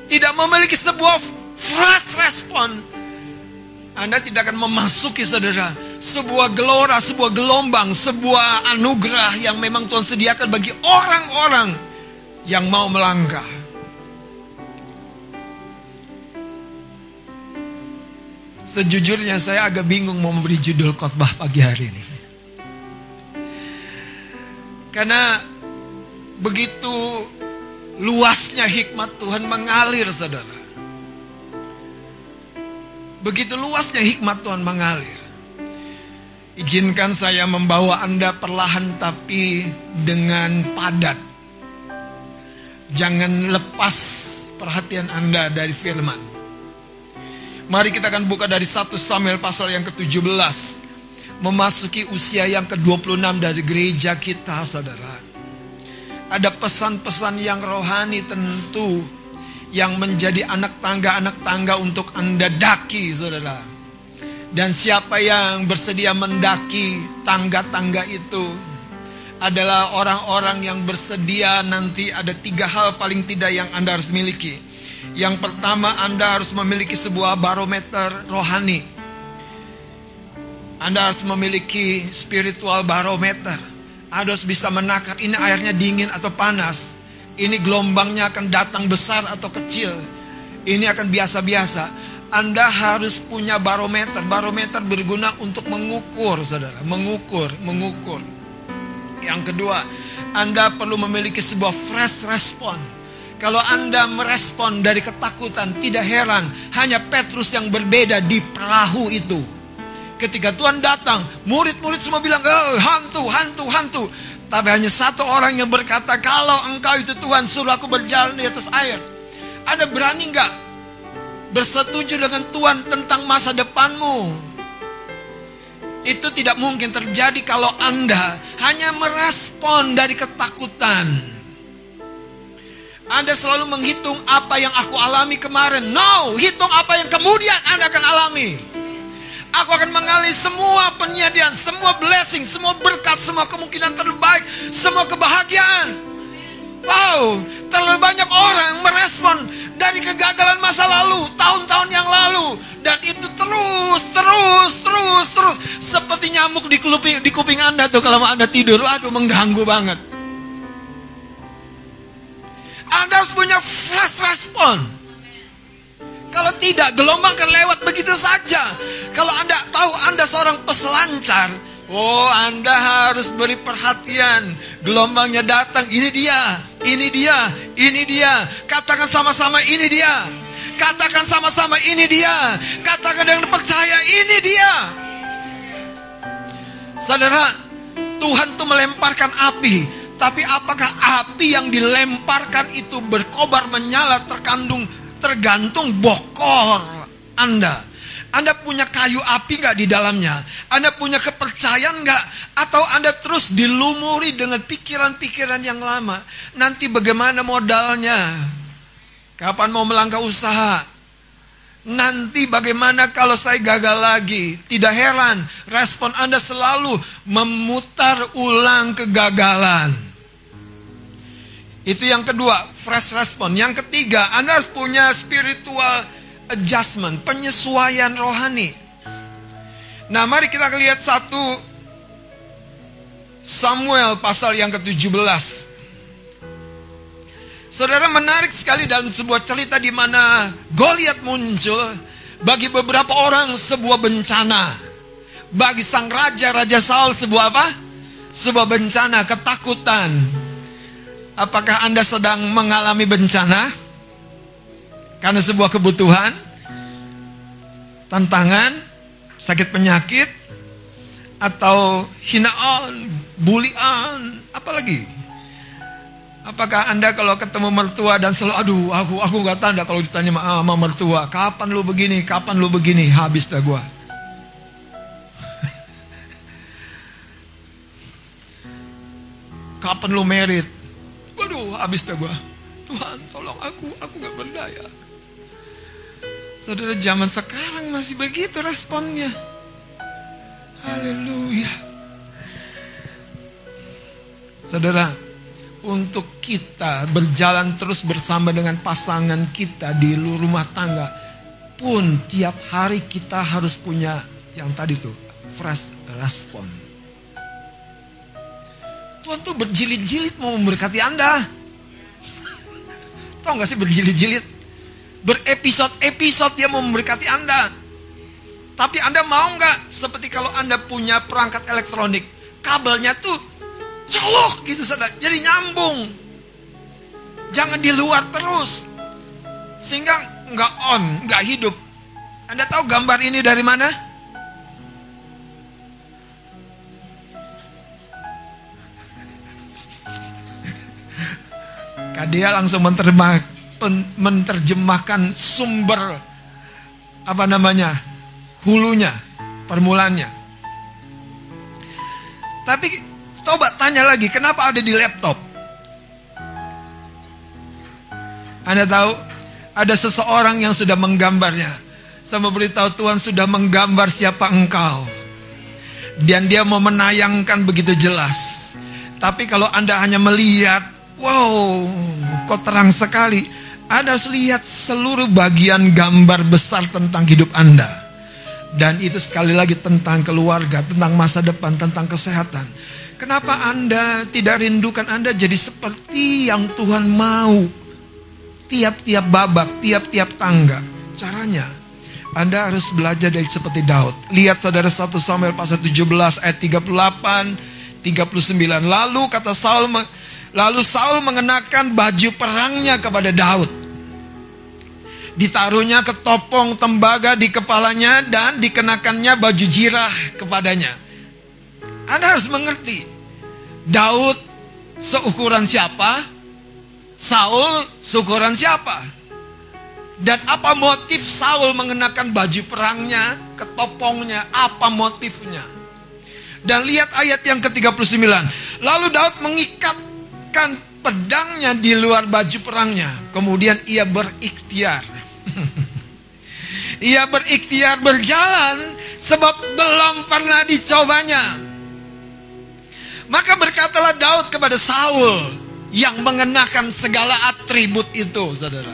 tidak memiliki sebuah fresh respon, Anda tidak akan memasuki saudara sebuah gelora, sebuah gelombang, sebuah anugerah yang memang Tuhan sediakan bagi orang-orang yang mau melangkah. Sejujurnya saya agak bingung mau memberi judul khotbah pagi hari ini. Karena begitu luasnya hikmat Tuhan mengalir saudara. Begitu luasnya hikmat Tuhan mengalir. Izinkan saya membawa Anda perlahan tapi dengan padat. Jangan lepas perhatian Anda dari firman. Mari kita akan buka dari 1 Samuel pasal yang ke-17. memasuki usia yang ke-26 dari gereja kita, saudara. Ada pesan-pesan yang rohani tentu yang menjadi anak tangga-anak tangga untuk Anda daki, saudara. Dan siapa yang bersedia mendaki tangga-tangga itu adalah orang-orang yang bersedia nanti ada tiga hal paling tidak yang Anda harus miliki. Yang pertama Anda harus memiliki sebuah barometer rohani. Anda harus memiliki spiritual barometer. Anda harus bisa menakar ini airnya dingin atau panas. Ini gelombangnya akan datang besar atau kecil. Ini akan biasa-biasa. Anda harus punya barometer. Barometer berguna untuk mengukur, saudara. Mengukur, mengukur. Yang kedua, Anda perlu memiliki sebuah fresh response. Kalau Anda merespon dari ketakutan, tidak heran, hanya Petrus yang berbeda di perahu itu. Ketika Tuhan datang, murid-murid semua bilang, oh, hantu, hantu, hantu. Tapi hanya satu orang yang berkata, kalau engkau itu Tuhan, suruh aku berjalan di atas air. Ada berani nggak bersetuju dengan Tuhan tentang masa depanmu? Itu tidak mungkin terjadi kalau Anda hanya merespon dari ketakutan. Anda selalu menghitung apa yang aku alami kemarin. No, hitung apa yang kemudian Anda akan alami. Aku akan mengalami semua penyediaan, semua blessing, semua berkat, semua kemungkinan terbaik, semua kebahagiaan. Wow, terlalu banyak orang merespon dari kegagalan masa lalu, tahun-tahun yang lalu. Dan itu terus, terus, terus, terus. Seperti nyamuk di kuping, di kuping Anda tuh kalau Anda tidur. Aduh, mengganggu banget. Anda harus punya flash respon. Kalau tidak, gelombang akan lewat begitu saja. Kalau Anda tahu Anda seorang peselancar, oh Anda harus beri perhatian. Gelombangnya datang, ini dia, ini dia, ini dia. Katakan sama-sama ini dia. Katakan sama-sama ini dia. Katakan dengan percaya ini dia. Saudara, Tuhan tuh melemparkan api. Tapi apakah api yang dilemparkan itu berkobar menyala terkandung tergantung bokor Anda. Anda punya kayu api nggak di dalamnya? Anda punya kepercayaan nggak? Atau Anda terus dilumuri dengan pikiran-pikiran yang lama? Nanti bagaimana modalnya? Kapan mau melangkah usaha? Nanti bagaimana kalau saya gagal lagi? Tidak heran, respon Anda selalu memutar ulang kegagalan. Itu yang kedua, fresh respon. Yang ketiga, Anda harus punya spiritual adjustment, penyesuaian rohani. Nah, mari kita lihat satu Samuel pasal yang ke-17. Saudara menarik sekali dalam sebuah cerita di mana Goliat muncul bagi beberapa orang sebuah bencana. Bagi sang raja Raja Saul sebuah apa? Sebuah bencana, ketakutan. Apakah Anda sedang mengalami bencana? Karena sebuah kebutuhan, tantangan, sakit penyakit, atau hinaan, bulian, apalagi? Apakah anda kalau ketemu mertua dan selalu aduh aku aku nggak tanda kalau ditanya sama mertua kapan lu begini kapan lu begini habis dah gua. kapan lu merit? Waduh habis dah gua. Tuhan tolong aku aku nggak berdaya. Saudara zaman sekarang masih begitu responnya. Haleluya. Saudara, untuk kita berjalan terus bersama dengan pasangan kita di rumah tangga pun tiap hari kita harus punya yang tadi tuh fresh respon. Tuhan tuh berjilid-jilid mau memberkati Anda. Tahu gak sih berjilid-jilid? Berepisode-episode dia mau memberkati Anda. Tapi Anda mau nggak seperti kalau Anda punya perangkat elektronik, kabelnya tuh colok gitu saudara. Jadi nyambung. Jangan di luar terus. Sehingga nggak on, nggak hidup. Anda tahu gambar ini dari mana? Dia langsung menerjemah, menerjemahkan sumber apa namanya hulunya, permulaannya. Tapi coba tanya lagi, kenapa ada di laptop? Anda tahu, ada seseorang yang sudah menggambarnya. Saya mau beritahu Tuhan sudah menggambar siapa engkau. Dan dia mau menayangkan begitu jelas. Tapi kalau Anda hanya melihat, wow, kok terang sekali. Anda harus lihat seluruh bagian gambar besar tentang hidup Anda. Dan itu sekali lagi tentang keluarga, tentang masa depan, tentang kesehatan. Kenapa Anda tidak rindukan Anda jadi seperti yang Tuhan mau? Tiap-tiap babak, tiap-tiap tangga. Caranya, Anda harus belajar dari seperti Daud. Lihat saudara 1 Samuel pasal 17 ayat 38, 39. Lalu kata Saul, lalu Saul mengenakan baju perangnya kepada Daud ditaruhnya ketopong tembaga di kepalanya dan dikenakannya baju jirah kepadanya. Anda harus mengerti, Daud seukuran siapa? Saul seukuran siapa? Dan apa motif Saul mengenakan baju perangnya, ketopongnya, apa motifnya? Dan lihat ayat yang ke-39. Lalu Daud mengikatkan pedangnya di luar baju perangnya. Kemudian ia berikhtiar Ia berikhtiar berjalan sebab belum pernah dicobanya. Maka berkatalah Daud kepada Saul yang mengenakan segala atribut itu, saudara.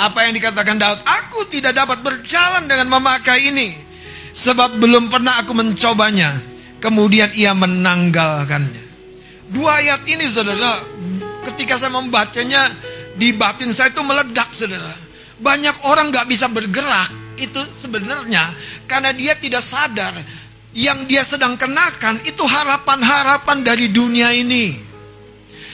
Apa yang dikatakan Daud? Aku tidak dapat berjalan dengan memakai ini. Sebab belum pernah aku mencobanya. Kemudian ia menanggalkannya. Dua ayat ini saudara, ketika saya membacanya, di batin saya itu meledak saudara banyak orang gak bisa bergerak itu sebenarnya karena dia tidak sadar yang dia sedang kenakan itu harapan-harapan dari dunia ini.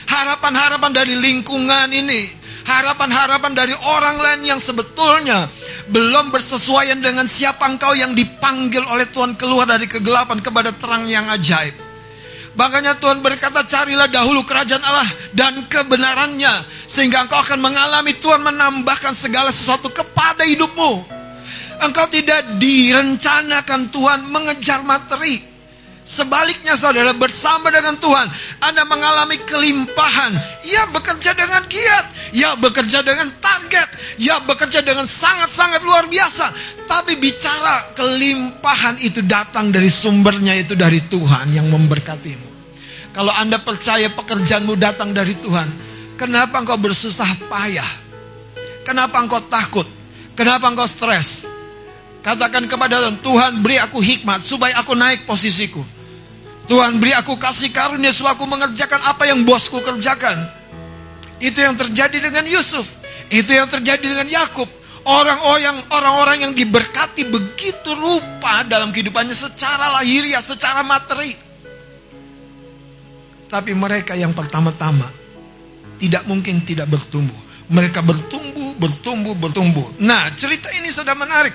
Harapan-harapan dari lingkungan ini. Harapan-harapan dari orang lain yang sebetulnya belum bersesuaian dengan siapa engkau yang dipanggil oleh Tuhan keluar dari kegelapan kepada terang yang ajaib. Makanya Tuhan berkata carilah dahulu kerajaan Allah dan kebenarannya. Sehingga engkau akan mengalami Tuhan menambahkan segala sesuatu kepada hidupmu. Engkau tidak direncanakan Tuhan mengejar materi. Sebaliknya saudara bersama dengan Tuhan Anda mengalami kelimpahan. Ya bekerja dengan giat. Ya bekerja dengan target. Ya bekerja dengan sangat-sangat luar biasa. Tapi bicara kelimpahan itu datang dari sumbernya itu dari Tuhan yang memberkatimu. Kalau Anda percaya pekerjaanmu datang dari Tuhan Kenapa engkau bersusah payah? Kenapa engkau takut? Kenapa engkau stres? Katakan kepada Tuhan Tuhan beri aku hikmat Supaya aku naik posisiku Tuhan beri aku kasih karunia supaya aku mengerjakan apa yang bosku kerjakan. Itu yang terjadi dengan Yusuf. Itu yang terjadi dengan Yakub. Orang-orang orang-orang yang diberkati begitu rupa dalam kehidupannya secara lahiriah, secara materi. Tapi mereka yang pertama-tama tidak mungkin tidak bertumbuh. Mereka bertumbuh, bertumbuh, bertumbuh. Nah, cerita ini sudah menarik.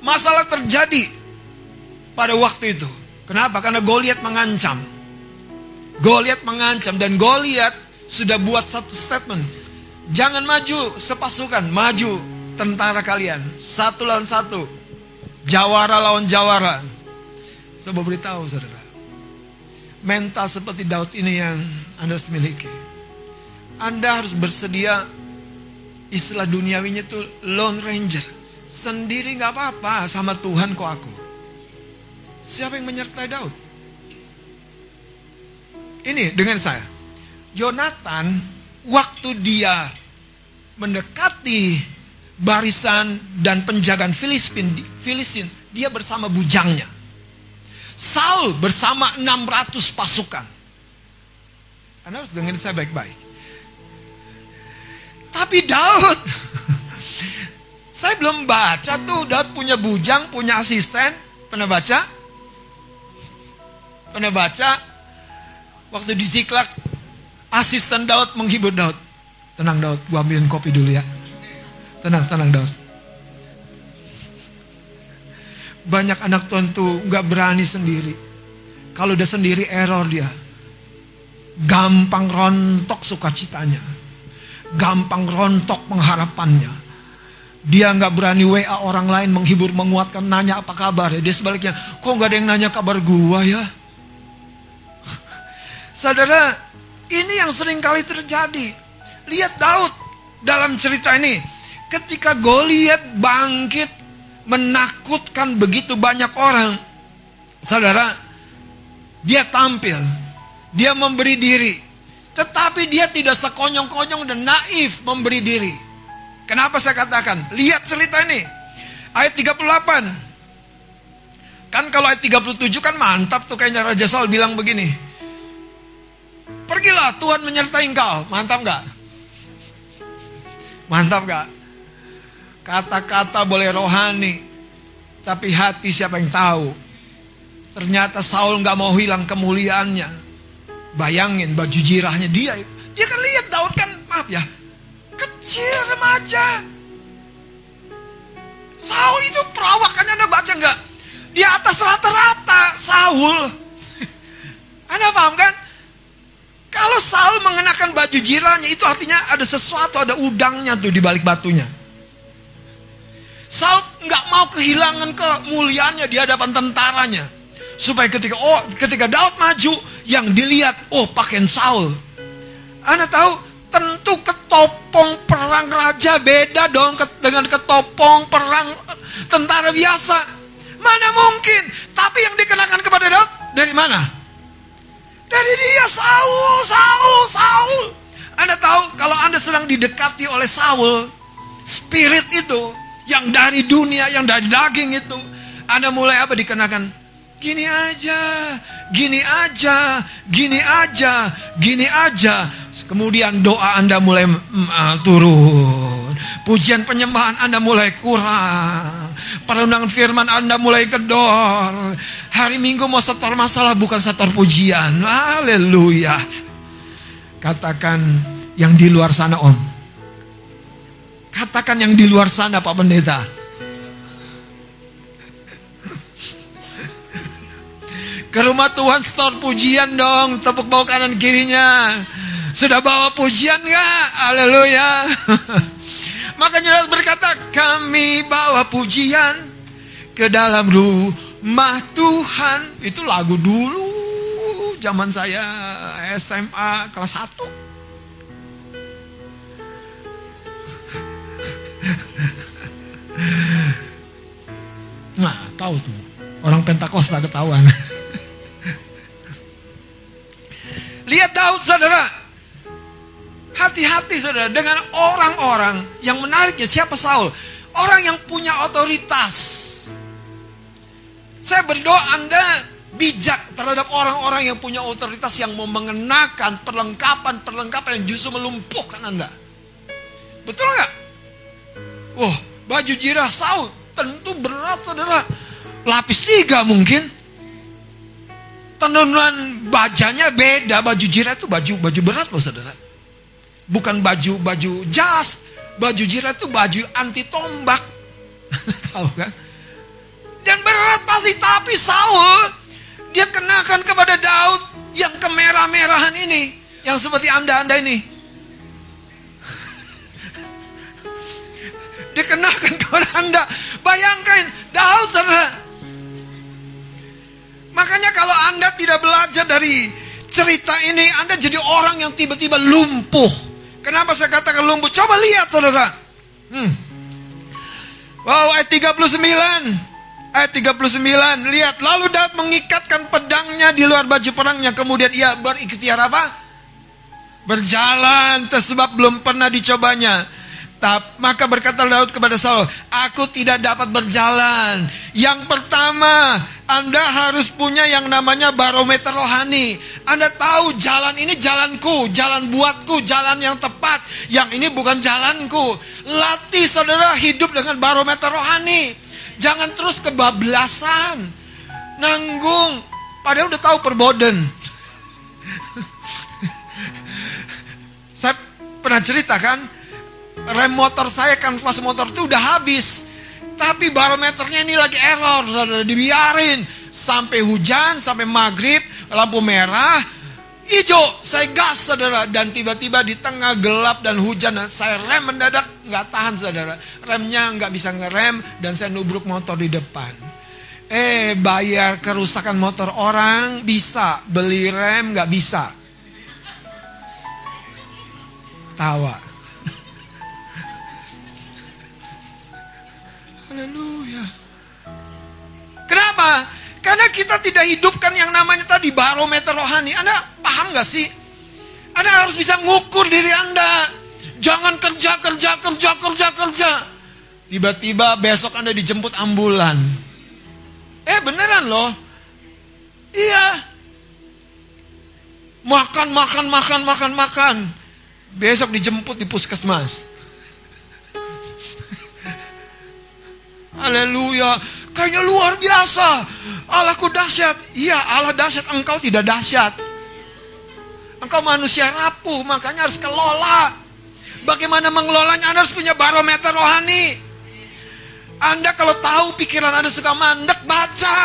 Masalah terjadi pada waktu itu. Kenapa? Karena Goliat mengancam. Goliat mengancam dan Goliat sudah buat satu statement. Jangan maju sepasukan, maju tentara kalian. Satu lawan satu. Jawara lawan jawara. Saya beritahu saudara. Mental seperti Daud ini yang Anda harus miliki. Anda harus bersedia istilah duniawinya itu lone ranger. Sendiri nggak apa-apa sama Tuhan kok aku. Siapa yang menyertai Daud? Ini dengan saya. Yonatan waktu dia mendekati barisan dan penjagaan Filistin, Filistin dia bersama bujangnya. Saul bersama 600 pasukan. Anda harus dengerin saya baik-baik. Tapi Daud, saya belum baca tuh Daud punya bujang, punya asisten. Pernah baca? Pernah baca waktu di Ziklak asisten Daud menghibur Daud. Tenang Daud, gua ambilin kopi dulu ya. Tenang, tenang Daud. Banyak anak Tuhan tuh nggak berani sendiri. Kalau udah sendiri error dia. Gampang rontok sukacitanya. Gampang rontok pengharapannya. Dia nggak berani WA orang lain menghibur, menguatkan, nanya apa kabar. Dia sebaliknya, kok nggak ada yang nanya kabar gua ya? Saudara, ini yang sering kali terjadi. Lihat Daud dalam cerita ini. Ketika Goliat bangkit menakutkan begitu banyak orang. Saudara, dia tampil. Dia memberi diri. Tetapi dia tidak sekonyong-konyong dan naif memberi diri. Kenapa saya katakan? Lihat cerita ini. Ayat 38. Kan kalau ayat 37 kan mantap tuh kayaknya Raja Saul bilang begini. Pergilah Tuhan menyertai engkau. Mantap nggak? Mantap nggak? Kata-kata boleh rohani, tapi hati siapa yang tahu? Ternyata Saul nggak mau hilang kemuliaannya. Bayangin baju jirahnya dia. Dia kan lihat Daud kan, maaf ya, kecil remaja. Saul itu perawakannya anda baca nggak? Di atas rata-rata Saul. Anda paham kan? Kalau Saul mengenakan baju jirahnya itu artinya ada sesuatu, ada udangnya tuh di balik batunya. Saul nggak mau kehilangan kemuliaannya di hadapan tentaranya. Supaya ketika oh ketika Daud maju yang dilihat oh pakaian Saul. Anda tahu tentu ketopong perang raja beda dong dengan ketopong perang tentara biasa. Mana mungkin? Tapi yang dikenakan kepada Daud dari mana? Dari dia Saul, Saul, Saul. Anda tahu kalau Anda sedang didekati oleh Saul, spirit itu yang dari dunia, yang dari daging itu, Anda mulai apa dikenakan? Gini aja, gini aja, gini aja, gini aja. Kemudian doa Anda mulai uh, turun. Pujian penyembahan Anda mulai kurang. Perundangan firman Anda mulai kedor. Hari Minggu mau setor masalah bukan setor pujian. Haleluya. Katakan yang di luar sana om. Katakan yang di luar sana Pak Pendeta. Ke rumah Tuhan setor pujian dong. Tepuk bawah kanan kirinya. Sudah bawa pujian gak? Haleluya. Makanya berkata kami bawa pujian ke dalam rumah Tuhan. Itu lagu dulu zaman saya SMA kelas 1. Nah, tahu tuh. Orang Pentakosta ketahuan. Lihat Daud saudara. Hati-hati saudara dengan orang-orang yang menariknya siapa Saul? Orang yang punya otoritas. Saya berdoa Anda bijak terhadap orang-orang yang punya otoritas yang mau mengenakan perlengkapan-perlengkapan yang justru melumpuhkan Anda. Betul nggak? Wah, baju jirah Saul tentu berat saudara. Lapis tiga mungkin. Tenunan bajanya beda, baju jirah itu baju baju berat loh saudara. Bukan baju-baju jas. Baju jirat itu baju anti tombak. Tahu kan? Dan berat pasti. Tapi Saul, dia kenakan kepada Daud yang kemerah-merahan ini. Yang seperti anda-anda ini. Dikenakan kepada anda. Bayangkan, Daud saudara. Makanya kalau anda tidak belajar dari cerita ini, anda jadi orang yang tiba-tiba lumpuh. Kenapa saya katakan lumpuh? Coba lihat saudara. Hmm. Wow, ayat 39. Ayat 39, lihat. Lalu Daud mengikatkan pedangnya di luar baju perangnya. Kemudian ia berikhtiar apa? Berjalan, tersebab belum pernah dicobanya. Maka berkata Daud kepada Saul, aku tidak dapat berjalan. Yang pertama, Anda harus punya yang namanya barometer rohani. Anda tahu jalan ini jalanku, jalan buatku, jalan yang tepat. Yang ini bukan jalanku. Latih saudara hidup dengan barometer rohani. Jangan terus kebablasan. Nanggung. Padahal udah tahu perboden. Saya pernah cerita kan, rem motor saya kan pas motor itu udah habis. Tapi barometernya ini lagi error, saudara dibiarin sampai hujan, sampai maghrib, lampu merah, hijau, saya gas saudara dan tiba-tiba di tengah gelap dan hujan saya rem mendadak nggak tahan saudara, remnya nggak bisa ngerem dan saya nubruk motor di depan. Eh bayar kerusakan motor orang bisa, beli rem nggak bisa. ketawa. Haleluya. Kenapa? Karena kita tidak hidupkan yang namanya tadi barometer rohani. Anda paham gak sih? Anda harus bisa ngukur diri Anda. Jangan kerja, kerja, kerja, kerja, kerja. Tiba-tiba besok Anda dijemput ambulan. Eh beneran loh. Iya. Makan, makan, makan, makan, makan. Besok dijemput di puskesmas. Haleluya. Kayaknya luar biasa. Allahku dahsyat. Iya, Allah dahsyat. Engkau tidak dahsyat. Engkau manusia rapuh, makanya harus kelola. Bagaimana mengelolanya? Anda harus punya barometer rohani. Anda kalau tahu pikiran Anda suka mandek, baca.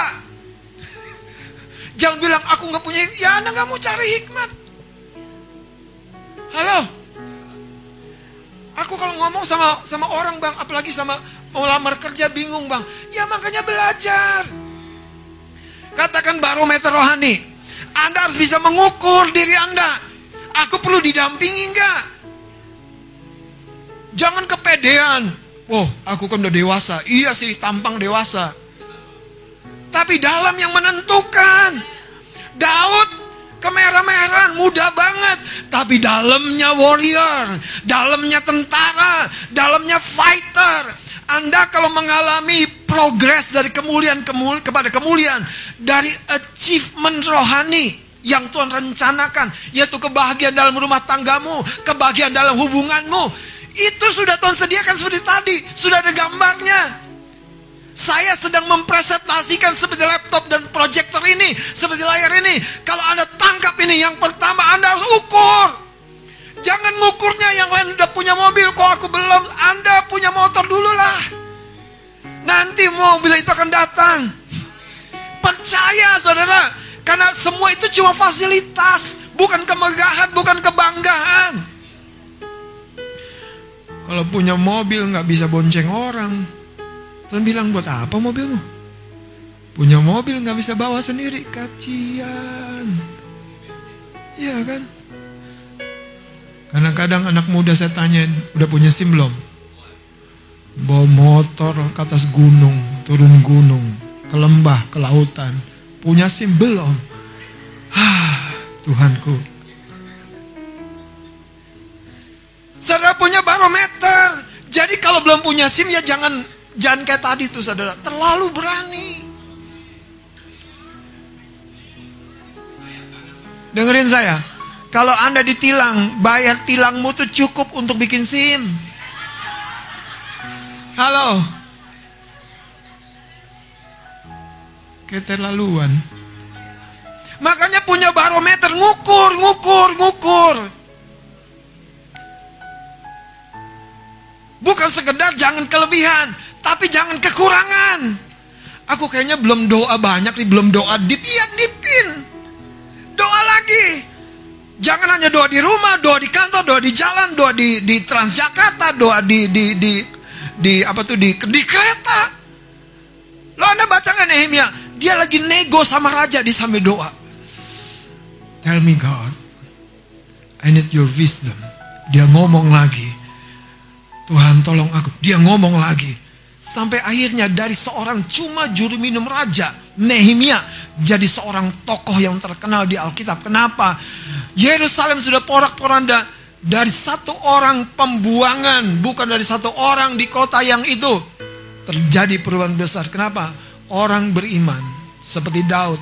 Jangan bilang aku nggak punya, ya Anda nggak mau cari hikmat. Halo, aku kalau ngomong sama sama orang bang, apalagi sama mau lamar kerja bingung bang, ya makanya belajar. Katakan barometer rohani. Anda harus bisa mengukur diri Anda. Aku perlu didampingi enggak? Jangan kepedean. Oh, aku kan udah dewasa. Iya sih, tampang dewasa. Tapi dalam yang menentukan. Daud kemerah-merahan, muda banget. Tapi dalamnya warrior, dalamnya tentara, dalamnya fighter. Anda kalau mengalami progres dari kemuliaan kemul kepada kemuliaan, dari achievement rohani yang Tuhan rencanakan, yaitu kebahagiaan dalam rumah tanggamu, kebahagiaan dalam hubunganmu, itu sudah Tuhan sediakan seperti tadi, sudah ada gambarnya. Saya sedang mempresentasikan seperti laptop dan proyektor ini, seperti layar ini. Kalau Anda tangkap ini, yang pertama Anda harus ukur. Jangan ngukurnya yang lain udah punya mobil, kok aku belum. Anda punya motor dulu lah. Nanti mobil itu akan datang. Percaya saudara, karena semua itu cuma fasilitas, bukan kemegahan, bukan kebanggaan. Kalau punya mobil nggak bisa bonceng orang, Tuhan bilang buat apa mobilmu? Punya mobil nggak bisa bawa sendiri, kacian. Iya kan? Kadang-kadang anak muda saya tanya, udah punya SIM belum? Bawa motor ke atas gunung, turun gunung, ke lembah, ke lautan. Punya SIM belum? Ah, Tuhanku. Saudara punya barometer. Jadi kalau belum punya SIM ya jangan jangan kayak tadi tuh saudara. Terlalu berani. Dengerin saya. Kalau Anda ditilang, bayar tilangmu tuh cukup untuk bikin SIM. Halo. Keterlaluan. Makanya punya barometer, ngukur, ngukur, ngukur. Bukan sekedar jangan kelebihan, tapi jangan kekurangan. Aku kayaknya belum doa banyak nih, belum doa deep. Iya deepin. Doa lagi. Jangan hanya doa di rumah, doa di kantor, doa di jalan, doa di di Transjakarta, doa di di di di apa tuh di di kereta. Lo anda baca nggak Nehemia? Dia lagi nego sama raja di sambil doa. Tell me God, I need your wisdom. Dia ngomong lagi. Tuhan tolong aku. Dia ngomong lagi. Sampai akhirnya dari seorang cuma juru minum raja, Nehemia, jadi seorang tokoh yang terkenal di Alkitab. Kenapa? Yerusalem sudah porak-poranda dari satu orang pembuangan, bukan dari satu orang di kota yang itu. Terjadi perubahan besar. Kenapa? Orang beriman seperti Daud,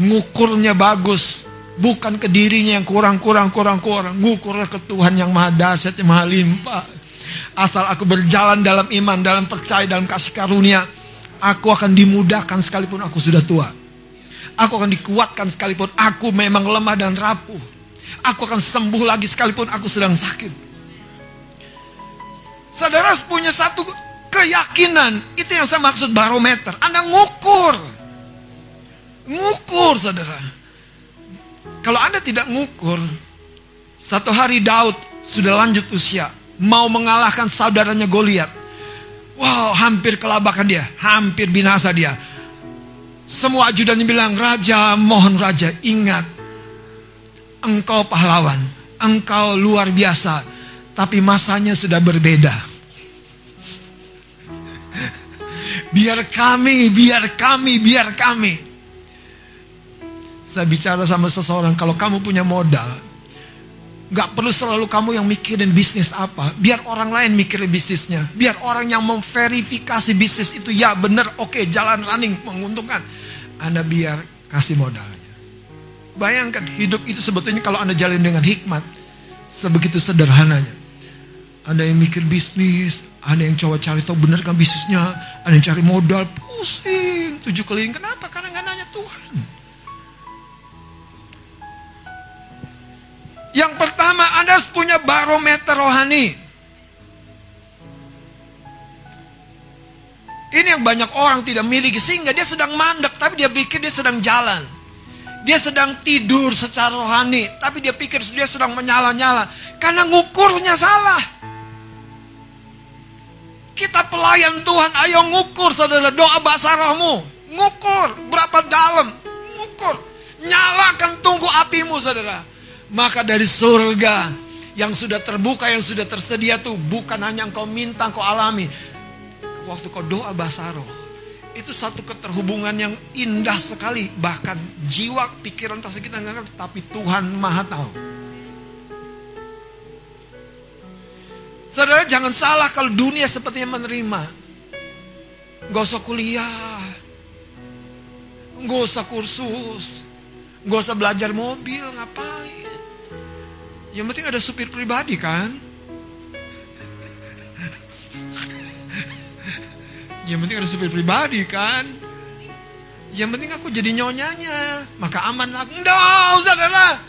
ngukurnya bagus, bukan ke dirinya yang kurang-kurang kurang-kurang, ngukurnya ke Tuhan yang maha dahsyat, yang maha limpah. Asal aku berjalan dalam iman, dalam percaya, dalam kasih karunia, aku akan dimudahkan sekalipun aku sudah tua. Aku akan dikuatkan sekalipun aku memang lemah dan rapuh. Aku akan sembuh lagi sekalipun aku sedang sakit. Saudara punya satu keyakinan, itu yang saya maksud barometer. Anda ngukur. Ngukur, saudara. Kalau Anda tidak ngukur, satu hari Daud sudah lanjut usia, mau mengalahkan saudaranya Goliat. Wow, hampir kelabakan dia, hampir binasa dia. Semua ajudannya bilang, "Raja, mohon raja, ingat engkau pahlawan. engkau luar biasa, tapi masanya sudah berbeda. Biar kami, biar kami, biar kami. Saya bicara sama seseorang, kalau kamu punya modal, Gak perlu selalu kamu yang mikirin bisnis apa. Biar orang lain mikirin bisnisnya. Biar orang yang memverifikasi bisnis itu ya benar, oke jalan running, menguntungkan. Anda biar kasih modalnya. Bayangkan hidup itu sebetulnya kalau Anda jalan dengan hikmat. Sebegitu sederhananya. Anda yang mikir bisnis, Anda yang coba cari tahu benar kan bisnisnya, Anda yang cari modal, pusing. Tujuh keliling, kenapa? Karena nggak nanya Tuhan. Yang pertama, Anda harus punya barometer rohani. Ini yang banyak orang tidak miliki sehingga dia sedang mandek tapi dia pikir dia sedang jalan. Dia sedang tidur secara rohani tapi dia pikir dia sedang menyala-nyala karena ngukurnya salah. Kita pelayan Tuhan, ayo ngukur saudara doa bahasa rohmu. Ngukur berapa dalam, ngukur. Nyalakan tunggu apimu saudara. Maka dari surga yang sudah terbuka, yang sudah tersedia tuh bukan hanya engkau minta, engkau alami. Waktu kau doa bahasa itu satu keterhubungan yang indah sekali. Bahkan jiwa, pikiran, rasa kita nggak ngerti, tapi Tuhan maha tahu. Saudara jangan salah kalau dunia sepertinya menerima. Gak usah kuliah. Gak usah kursus. Gak usah belajar mobil, ngapain. Yang penting ada supir pribadi kan? Yang penting ada supir pribadi kan? Yang penting aku jadi nyonyanya, maka aman lah. No, saudara.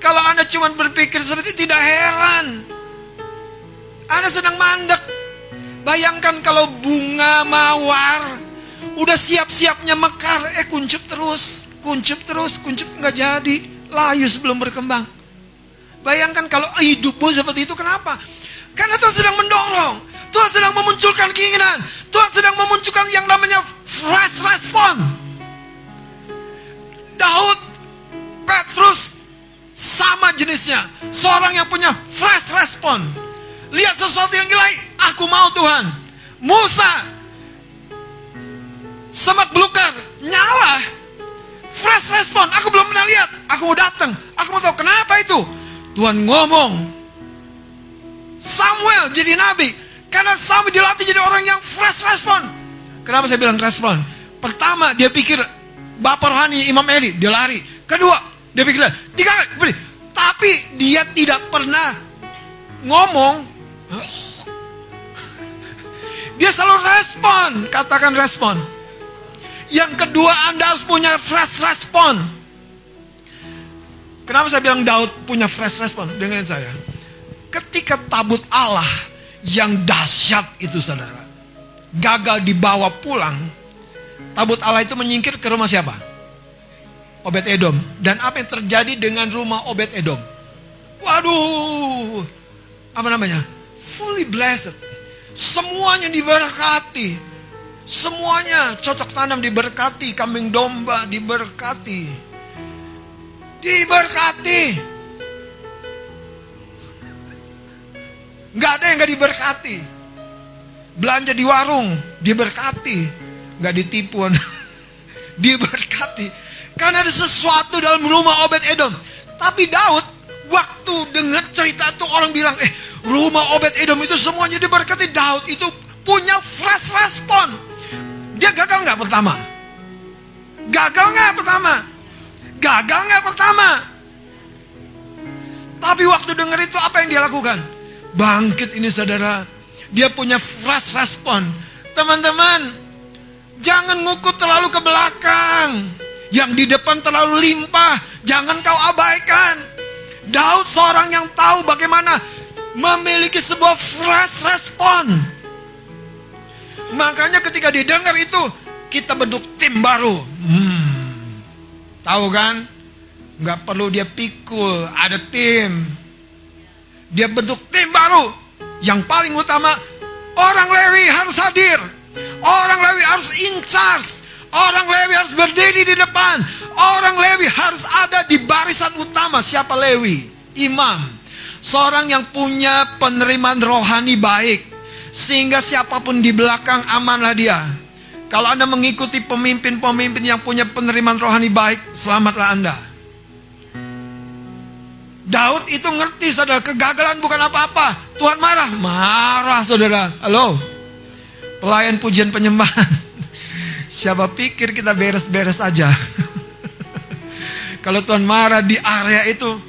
Kalau Anda cuma berpikir seperti tidak heran. Anda sedang mandek. Bayangkan kalau bunga mawar udah siap-siapnya mekar, eh kuncup terus, kuncup terus, kuncup nggak jadi layu sebelum berkembang. Bayangkan kalau hidupmu seperti itu, kenapa? Karena Tuhan sedang mendorong, Tuhan sedang memunculkan keinginan, Tuhan sedang memunculkan yang namanya fresh respon. Daud, Petrus, sama jenisnya. Seorang yang punya fresh respon. Lihat sesuatu yang gila, aku mau Tuhan. Musa, semak belukar, nyala, Fresh respon, aku belum pernah lihat. Aku mau datang, aku mau tahu kenapa itu. Tuhan ngomong. Samuel jadi nabi. Karena Samuel dilatih jadi orang yang fresh respon. Kenapa saya bilang respon? Pertama, dia pikir Bapak rohani Imam Eli, dia lari. Kedua, dia pikir, tiga. Tapi dia tidak pernah ngomong. Dia selalu respon, katakan respon. Yang kedua Anda harus punya fresh respon. Kenapa saya bilang Daud punya fresh respon? Dengerin saya. Ketika tabut Allah yang dahsyat itu saudara. Gagal dibawa pulang. Tabut Allah itu menyingkir ke rumah siapa? Obed Edom. Dan apa yang terjadi dengan rumah Obed Edom? Waduh. Apa namanya? Fully blessed. Semuanya diberkati. Semuanya cocok tanam diberkati, kambing domba diberkati. Diberkati. Gak ada yang gak diberkati. Belanja di warung diberkati. Gak ditipu. diberkati. Karena ada sesuatu dalam rumah Obed Edom. Tapi Daud waktu dengar cerita itu orang bilang, eh rumah Obed Edom itu semuanya diberkati. Daud itu punya fresh respon. Dia gagal nggak pertama? Gagal nggak pertama? Gagal nggak pertama? Tapi waktu dengar itu apa yang dia lakukan? Bangkit ini saudara. Dia punya fresh respon. Teman-teman, jangan ngukut terlalu ke belakang. Yang di depan terlalu limpah, jangan kau abaikan. Daud seorang yang tahu bagaimana memiliki sebuah fresh respon. Makanya ketika didengar itu kita bentuk tim baru. Hmm. Tahu kan? Nggak perlu dia pikul, ada tim. Dia bentuk tim baru. Yang paling utama, orang Lewi harus hadir. Orang Lewi harus in charge. Orang Lewi harus berdiri di depan. Orang Lewi harus ada di barisan utama. Siapa Lewi? Imam. Seorang yang punya penerimaan rohani baik. Sehingga siapa pun di belakang amanlah dia. Kalau Anda mengikuti pemimpin-pemimpin yang punya penerimaan rohani baik, selamatlah Anda. Daud itu ngerti saudara, kegagalan bukan apa-apa. Tuhan marah, marah saudara. Halo, pelayan pujian penyembahan. Siapa pikir kita beres-beres aja? Kalau Tuhan marah di area itu,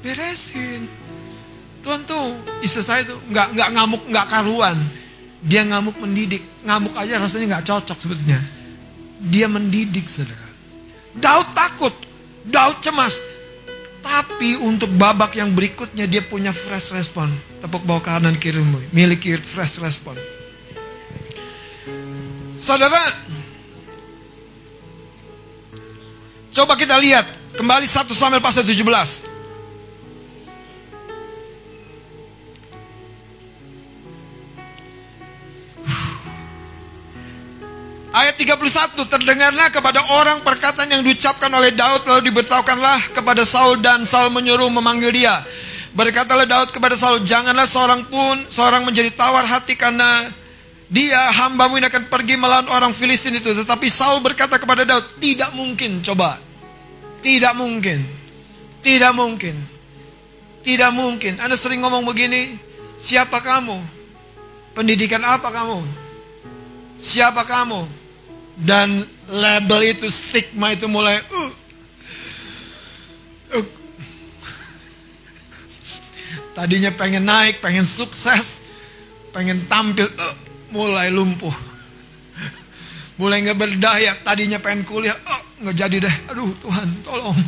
beresin. Tuhan tuh, istri saya tuh nggak nggak ngamuk nggak karuan. Dia ngamuk mendidik, ngamuk aja rasanya nggak cocok sebetulnya. Dia mendidik saudara. Daud takut, Daud cemas, tapi untuk babak yang berikutnya dia punya fresh respon. Tepuk bawah kanan kirimu, miliki fresh respon. Saudara, coba kita lihat kembali 1 Samuel pasal 17. Ayat 31 terdengarlah kepada orang perkataan yang diucapkan oleh Daud lalu diberitahukanlah kepada Saul dan Saul menyuruh memanggil dia. Berkatalah Daud kepada Saul, janganlah seorang pun seorang menjadi tawar hati karena dia hambamu ini akan pergi melawan orang Filistin itu. Tetapi Saul berkata kepada Daud, tidak mungkin coba. Tidak mungkin. Tidak mungkin. Tidak mungkin. Anda sering ngomong begini, siapa kamu? Pendidikan apa kamu? Siapa kamu? Dan label itu, stigma itu mulai uh, uh. Tadinya pengen naik, pengen sukses, pengen tampil, uh, mulai lumpuh. Mulai nggak berdaya, tadinya pengen kuliah, uh, nggak jadi deh. Aduh Tuhan, tolong.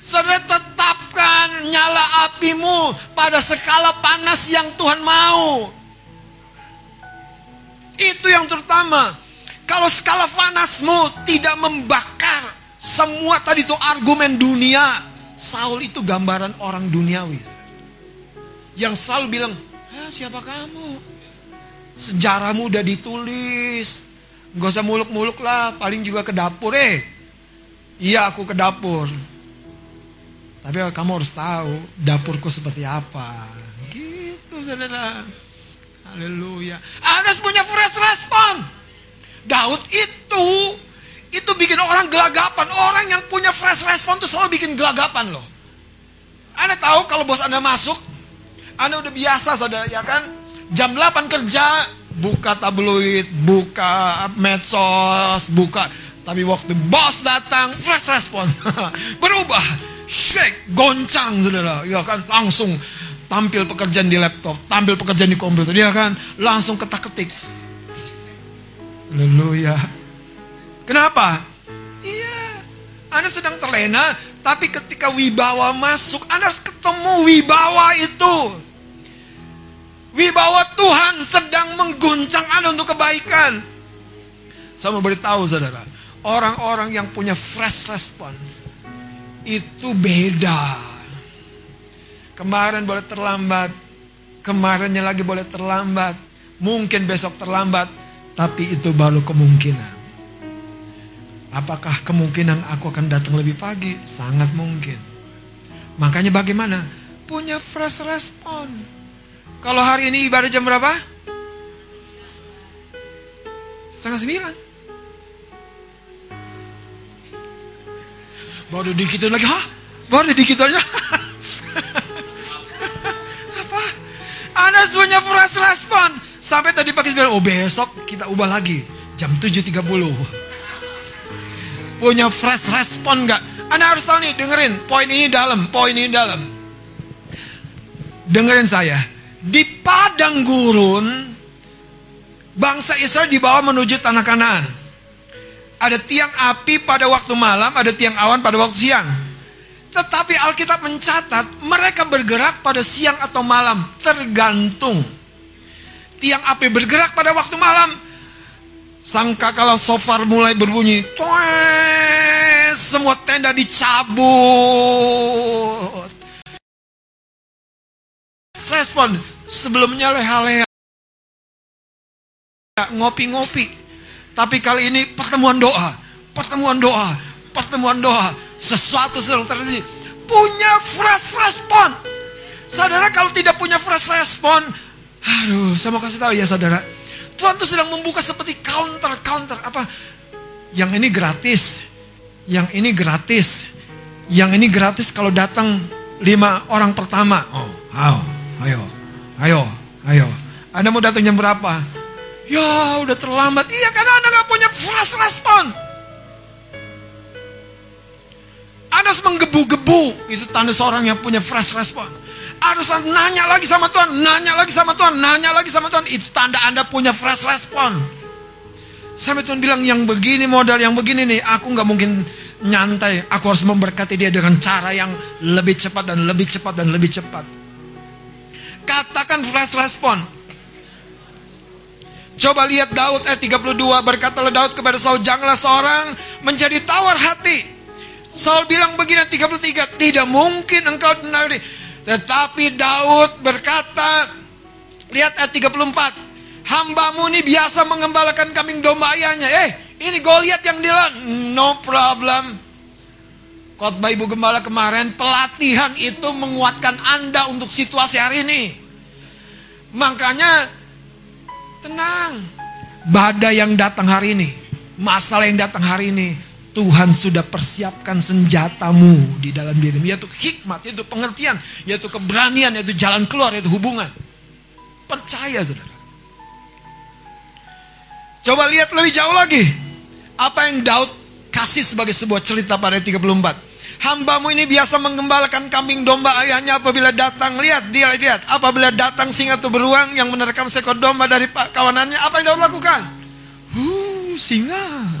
Saudara tetapkan nyala apimu pada skala panas yang Tuhan mau. Itu yang terutama. Kalau skala panasmu tidak membakar semua tadi itu argumen dunia. Saul itu gambaran orang duniawi. Yang selalu bilang, ah, siapa kamu? Sejarahmu udah ditulis. Gak usah muluk-muluk lah, paling juga ke dapur eh. Iya aku ke dapur. Tapi kamu harus tahu dapurku seperti apa. Gitu saudara. Haleluya. Harus punya fresh respon. Daud itu itu bikin orang gelagapan. Orang yang punya fresh respon itu selalu bikin gelagapan loh. Anda tahu kalau bos Anda masuk, Anda udah biasa saudara ya kan? Jam 8 kerja, buka tabloid, buka medsos, buka tapi waktu bos datang, fresh respon. Berubah, shake, goncang saudara, ya kan? Langsung tampil pekerjaan di laptop, tampil pekerjaan di komputer, dia kan langsung ketak-ketik. Haleluya. Kenapa? Iya, Anda sedang terlena, tapi ketika wibawa masuk, Anda harus ketemu wibawa itu. Wibawa Tuhan sedang mengguncang Anda untuk kebaikan. Saya mau beritahu saudara, orang-orang yang punya fresh respon itu beda Kemarin boleh terlambat, kemarinnya lagi boleh terlambat, mungkin besok terlambat, tapi itu baru kemungkinan. Apakah kemungkinan aku akan datang lebih pagi? Sangat mungkin. Makanya bagaimana? Punya fresh respon. Kalau hari ini ibadah jam berapa? Setengah sembilan. Baru dikit lagi, hah? Baru dikit aja. Anda punya fresh respon. Sampai tadi pagi bilang, oh besok kita ubah lagi. Jam 7.30. Punya fresh respon gak? Anda harus tahu nih, dengerin. Poin ini dalam, poin ini dalam. Dengerin saya. Di padang gurun, bangsa Israel dibawa menuju tanah kanaan. Ada tiang api pada waktu malam, ada tiang awan pada waktu siang. Tetapi Alkitab mencatat mereka bergerak pada siang atau malam, tergantung. Tiang api bergerak pada waktu malam. Sangka kalau sofar mulai berbunyi, Tues, semua tenda dicabut. Respon sebelumnya leha-leha ngopi-ngopi. Tapi kali ini pertemuan doa, pertemuan doa, pertemuan doa. Sesuatu selalu terjadi. Punya fresh respon. Saudara kalau tidak punya fresh respon, aduh, saya mau kasih tahu ya saudara. Tuhan tuh sedang membuka seperti counter, counter apa? Yang ini gratis, yang ini gratis, yang ini gratis kalau datang lima orang pertama. Oh, ayo, ayo, ayo, ayo. Anda mau datang jam berapa? Ya, udah terlambat. Iya, karena Anda nggak punya fresh respon. Harus menggebu-gebu. Itu tanda seorang yang punya fresh respon. Harus nanya lagi sama Tuhan, nanya lagi sama Tuhan, nanya lagi sama Tuhan. Itu tanda Anda punya fresh respon. Sampai Tuhan bilang yang begini modal, yang begini nih, aku nggak mungkin nyantai. Aku harus memberkati dia dengan cara yang lebih cepat dan lebih cepat dan lebih cepat. Katakan fresh respon. Coba lihat Daud ayat 32 berkatalah Daud kepada Saul janganlah seorang menjadi tawar hati. Saul bilang begini 33 tidak mungkin engkau denari. Tetapi Daud berkata lihat ayat 34 hambamu ini biasa mengembalakan kambing domba ayahnya. Eh, ini Goliat yang dia no problem. Khotbah Ibu Gembala kemarin, pelatihan itu menguatkan Anda untuk situasi hari ini. Makanya tenang. Badai yang datang hari ini, masalah yang datang hari ini, Tuhan sudah persiapkan senjatamu di dalam dirimu, yaitu hikmat, yaitu pengertian, yaitu keberanian, yaitu jalan keluar, yaitu hubungan. Percaya saudara. Coba lihat lebih jauh lagi. Apa yang Daud kasih sebagai sebuah cerita pada 34. Hambamu ini biasa menggembalakan kambing domba ayahnya apabila datang. Lihat, dia lihat. Apabila datang singa atau beruang yang menerkam seekor domba dari kawanannya. Apa yang Daud lakukan? Huh, singa.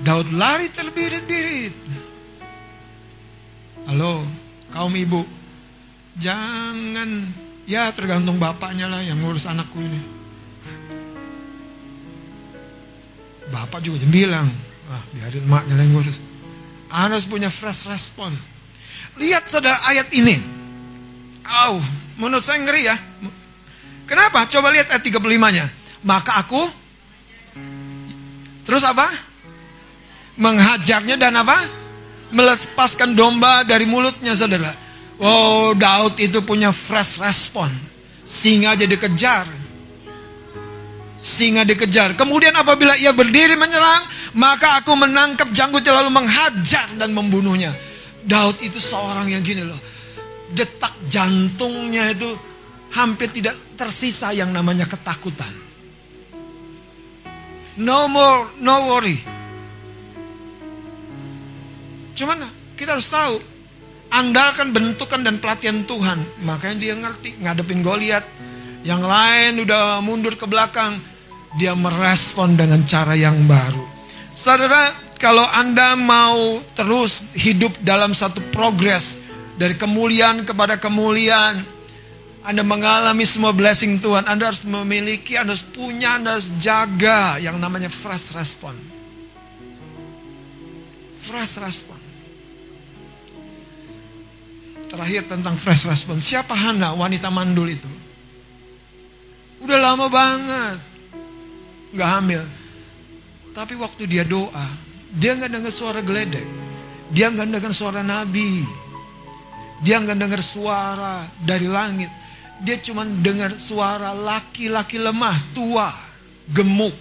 Daud lari terbirit-birit. Halo, kaum ibu. Jangan, ya tergantung bapaknya lah yang ngurus anakku ini. Bapak juga bilang, ah biarin maknya yang ngurus. Harus punya fresh respon. Lihat saudara ayat ini. Oh, menurut saya ngeri ya. Kenapa? Coba lihat ayat 35-nya. Maka aku Terus apa? Menghajarnya dan apa? Melepaskan domba dari mulutnya saudara. Oh Daud itu punya fresh respon. Singa jadi kejar singa dikejar. Kemudian apabila ia berdiri menyerang, maka aku menangkap janggutnya lalu menghajar dan membunuhnya. Daud itu seorang yang gini loh. Detak jantungnya itu hampir tidak tersisa yang namanya ketakutan. No more, no worry. Cuman kita harus tahu, andalkan bentukan dan pelatihan Tuhan. Makanya dia ngerti ngadepin Goliat. Yang lain udah mundur ke belakang dia merespon dengan cara yang baru. Saudara, kalau Anda mau terus hidup dalam satu progres dari kemuliaan kepada kemuliaan, Anda mengalami semua blessing Tuhan, Anda harus memiliki, Anda harus punya, Anda harus jaga yang namanya fresh respon. Fresh respon. Terakhir tentang fresh respon. Siapa Hana, wanita mandul itu? Udah lama banget nggak hamil. Tapi waktu dia doa, dia nggak dengar suara geledek. Dia nggak dengar suara nabi. Dia nggak dengar suara dari langit. Dia cuma dengar suara laki-laki lemah, tua, gemuk.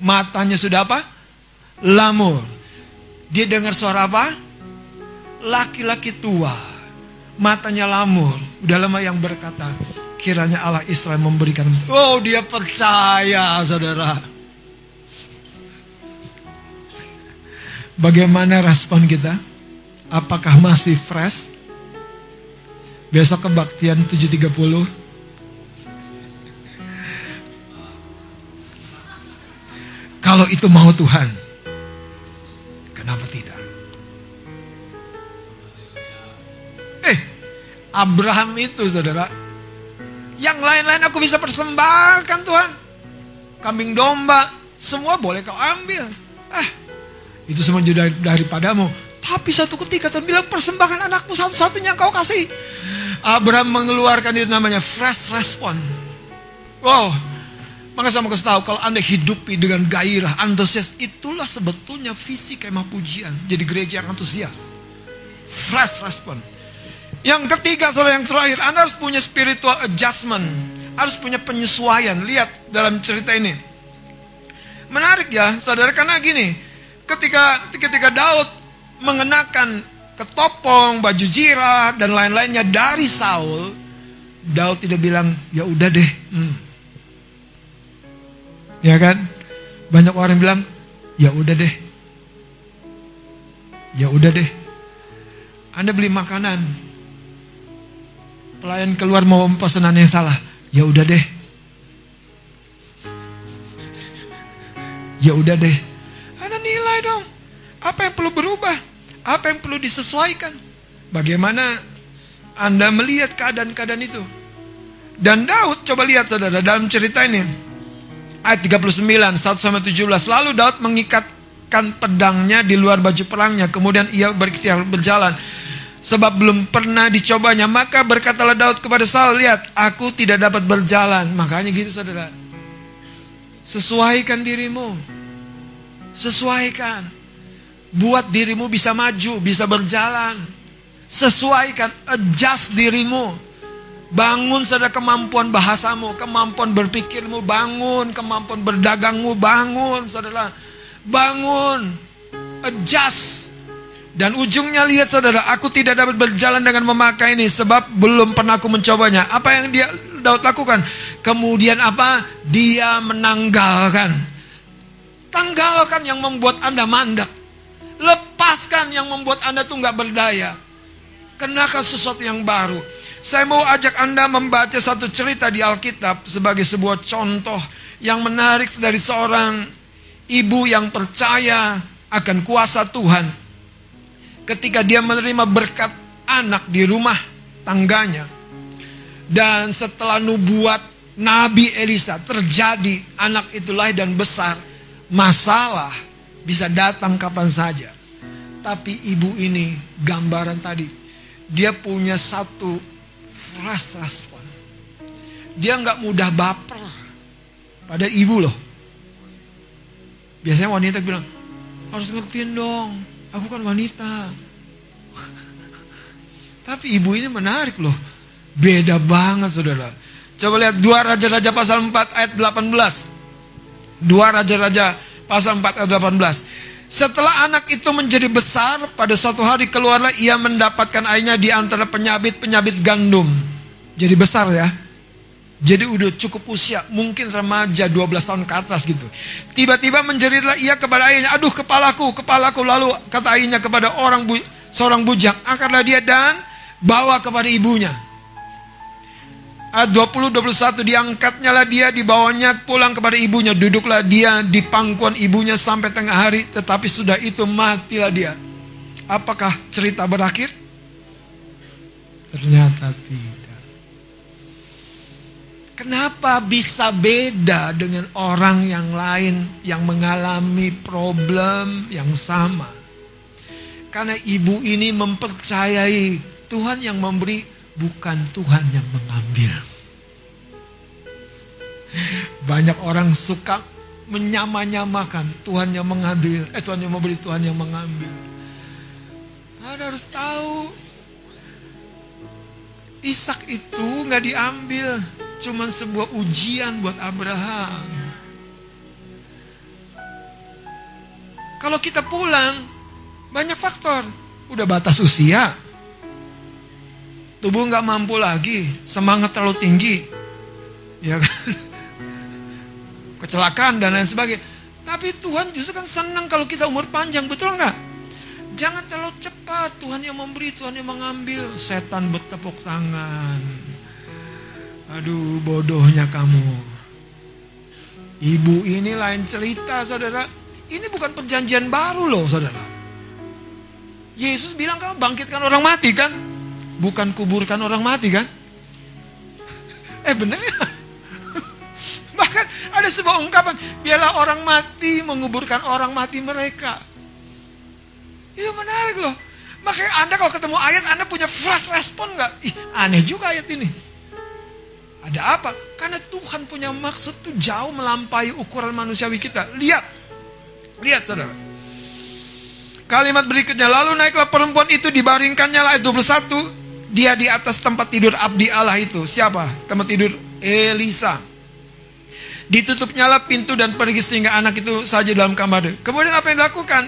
Matanya sudah apa? Lamur. Dia dengar suara apa? Laki-laki tua. Matanya lamur. Udah lama yang berkata, kiranya Allah Israel memberikan. Oh, dia percaya, saudara. Bagaimana respon kita? Apakah masih fresh? Besok kebaktian 7.30 Kalau itu mau Tuhan Kenapa tidak? Abraham itu saudara yang lain-lain aku bisa persembahkan Tuhan. Kambing domba, semua boleh kau ambil. Ah, itu semua dari, daripadamu. Tapi satu ketika Tuhan bilang persembahkan anakmu satu-satunya kau kasih. Abraham mengeluarkan itu namanya fresh respon. Wow, Maka saya mau kasih tahu kalau Anda hidupi dengan gairah, antusias, itulah sebetulnya visi kemah pujian. Jadi gereja yang antusias. Fresh respon. Yang ketiga, saudara yang terakhir, Anda harus punya spiritual adjustment. Harus punya penyesuaian. Lihat dalam cerita ini. Menarik ya, saudara, karena gini. Ketika ketika Daud mengenakan ketopong, baju zirah, dan lain-lainnya dari Saul, Daud tidak bilang, ya udah deh. Hmm. Ya kan? Banyak orang bilang, ya udah deh. Ya udah deh. Anda beli makanan. Pelayan keluar mau pesanan yang salah. Ya udah deh. Ya udah deh. Anda nilai dong. Apa yang perlu berubah? Apa yang perlu disesuaikan? Bagaimana Anda melihat keadaan-keadaan itu? Dan Daud, coba lihat saudara, dalam cerita ini. Ayat 39, 1 sampai 17. Lalu Daud mengikatkan pedangnya di luar baju perangnya. Kemudian ia berikhtiar berjalan. Sebab belum pernah dicobanya. Maka berkatalah Daud kepada Saul, lihat, aku tidak dapat berjalan. Makanya gitu saudara. Sesuaikan dirimu. Sesuaikan. Buat dirimu bisa maju, bisa berjalan. Sesuaikan, adjust dirimu. Bangun saudara kemampuan bahasamu, kemampuan berpikirmu, bangun kemampuan berdagangmu, bangun saudara. Bangun. Adjust. Dan ujungnya lihat saudara, aku tidak dapat berjalan dengan memakai ini sebab belum pernah aku mencobanya. Apa yang dia Daud lakukan? Kemudian apa? Dia menanggalkan. Tanggalkan yang membuat Anda mandak. Lepaskan yang membuat Anda tuh nggak berdaya. Kenakan sesuatu yang baru. Saya mau ajak Anda membaca satu cerita di Alkitab sebagai sebuah contoh yang menarik dari seorang ibu yang percaya akan kuasa Tuhan. Ketika dia menerima berkat anak di rumah tangganya. Dan setelah nubuat Nabi Elisa terjadi anak itu lahir dan besar. Masalah bisa datang kapan saja. Tapi ibu ini gambaran tadi. Dia punya satu fast respon. Dia nggak mudah baper. Pada ibu loh. Biasanya wanita bilang, harus ngertiin dong. Aku kan wanita. Tapi ibu ini menarik loh. Beda banget saudara. Coba lihat dua Raja-Raja pasal 4 ayat 18. Dua Raja-Raja pasal 4 ayat 18. Setelah anak itu menjadi besar, pada suatu hari keluarlah ia mendapatkan airnya di antara penyabit-penyabit gandum. Jadi besar ya. Jadi udah cukup usia, mungkin remaja 12 tahun ke atas gitu. Tiba-tiba menjeritlah ia kepada ayahnya, aduh kepalaku, kepalaku. Lalu kata ayahnya kepada orang bu, seorang bujang, angkatlah dia dan bawa kepada ibunya. Ayat 20 21 diangkatnya lah dia dibawanya pulang kepada ibunya duduklah dia di pangkuan ibunya sampai tengah hari tetapi sudah itu matilah dia. Apakah cerita berakhir? Ternyata tidak. Kenapa bisa beda dengan orang yang lain yang mengalami problem yang sama? Karena ibu ini mempercayai Tuhan yang memberi bukan Tuhan yang mengambil. Banyak orang suka menyamanyamakan Tuhan yang mengambil, eh Tuhan yang memberi, Tuhan yang mengambil. Anda harus tahu, Ishak itu nggak diambil, cuman sebuah ujian buat Abraham. Kalau kita pulang, banyak faktor. Udah batas usia, tubuh nggak mampu lagi, semangat terlalu tinggi, ya kan? Kecelakaan dan lain sebagainya. Tapi Tuhan justru kan senang kalau kita umur panjang, betul nggak? Jangan terlalu cepat, Tuhan yang memberi, Tuhan yang mengambil. Setan bertepuk tangan. Aduh, bodohnya kamu. Ibu ini lain cerita, saudara. Ini bukan perjanjian baru loh, saudara. Yesus bilang kamu bangkitkan orang mati kan? bukan kuburkan orang mati kan? Eh bener ya? Bahkan ada sebuah ungkapan, biarlah orang mati menguburkan orang mati mereka. Itu menarik loh. Makanya Anda kalau ketemu ayat, Anda punya fast respon nggak? Ih, aneh juga ayat ini. Ada apa? Karena Tuhan punya maksud tuh jauh melampaui ukuran manusiawi kita. Lihat. Lihat saudara. Kalimat berikutnya. Lalu naiklah perempuan itu dibaringkannya lah ayat 21. Dia di atas tempat tidur abdi Allah itu. Siapa? Tempat tidur Elisa. Ditutup nyala pintu dan pergi sehingga anak itu saja dalam kamar. Kemudian apa yang dilakukan?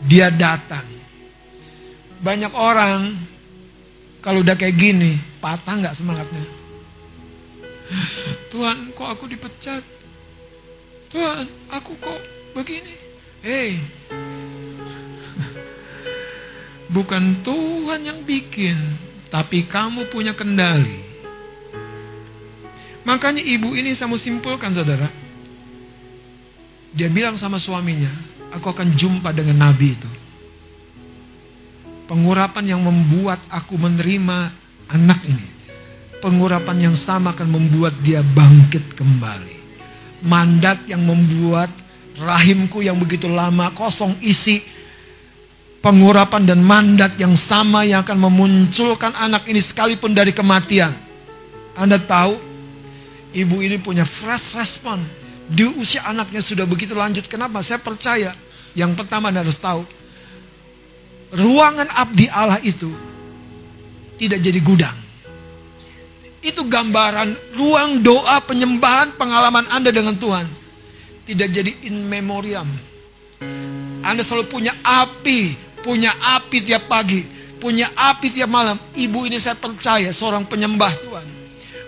Dia datang. Banyak orang kalau udah kayak gini patah nggak semangatnya? Tuhan, kok aku dipecat? Tuhan, aku kok begini? Hei, bukan Tuhan yang bikin, tapi kamu punya kendali. Makanya ibu ini saya mau simpulkan saudara. Dia bilang sama suaminya, aku akan jumpa dengan nabi itu. Pengurapan yang membuat aku menerima anak ini. Pengurapan yang sama akan membuat dia bangkit kembali. Mandat yang membuat rahimku yang begitu lama kosong isi. Pengurapan dan mandat yang sama yang akan memunculkan anak ini sekalipun dari kematian. Anda tahu Ibu ini punya fresh respon. Di usia anaknya sudah begitu lanjut. Kenapa? Saya percaya. Yang pertama Anda harus tahu. Ruangan abdi Allah itu tidak jadi gudang. Itu gambaran ruang doa penyembahan pengalaman Anda dengan Tuhan. Tidak jadi in memoriam. Anda selalu punya api, punya api tiap pagi, punya api tiap malam. Ibu ini saya percaya seorang penyembah Tuhan.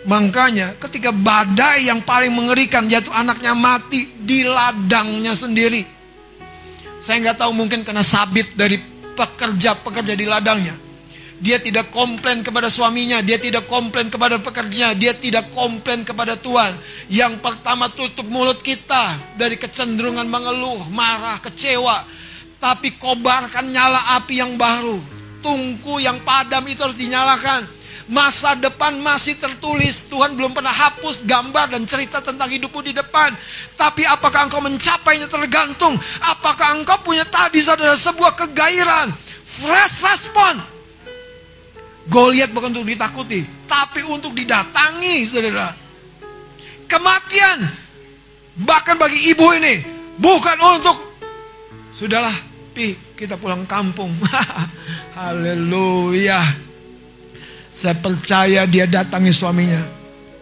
Makanya ketika badai yang paling mengerikan jatuh anaknya mati di ladangnya sendiri. Saya nggak tahu mungkin kena sabit dari pekerja-pekerja di ladangnya. Dia tidak komplain kepada suaminya, dia tidak komplain kepada pekerja, dia tidak komplain kepada Tuhan. Yang pertama tutup mulut kita dari kecenderungan mengeluh, marah, kecewa. Tapi kobarkan nyala api yang baru. Tungku yang padam itu harus dinyalakan Masa depan masih tertulis. Tuhan belum pernah hapus gambar dan cerita tentang hidupmu di depan. Tapi apakah engkau mencapainya tergantung. Apakah engkau punya tadi saudara sebuah kegairan. Fresh respon. Goliat bukan untuk ditakuti. Tapi untuk didatangi saudara. Kematian. Bahkan bagi ibu ini. Bukan untuk. Sudahlah. Pi, kita pulang kampung. Haleluya. Saya percaya dia datangi suaminya.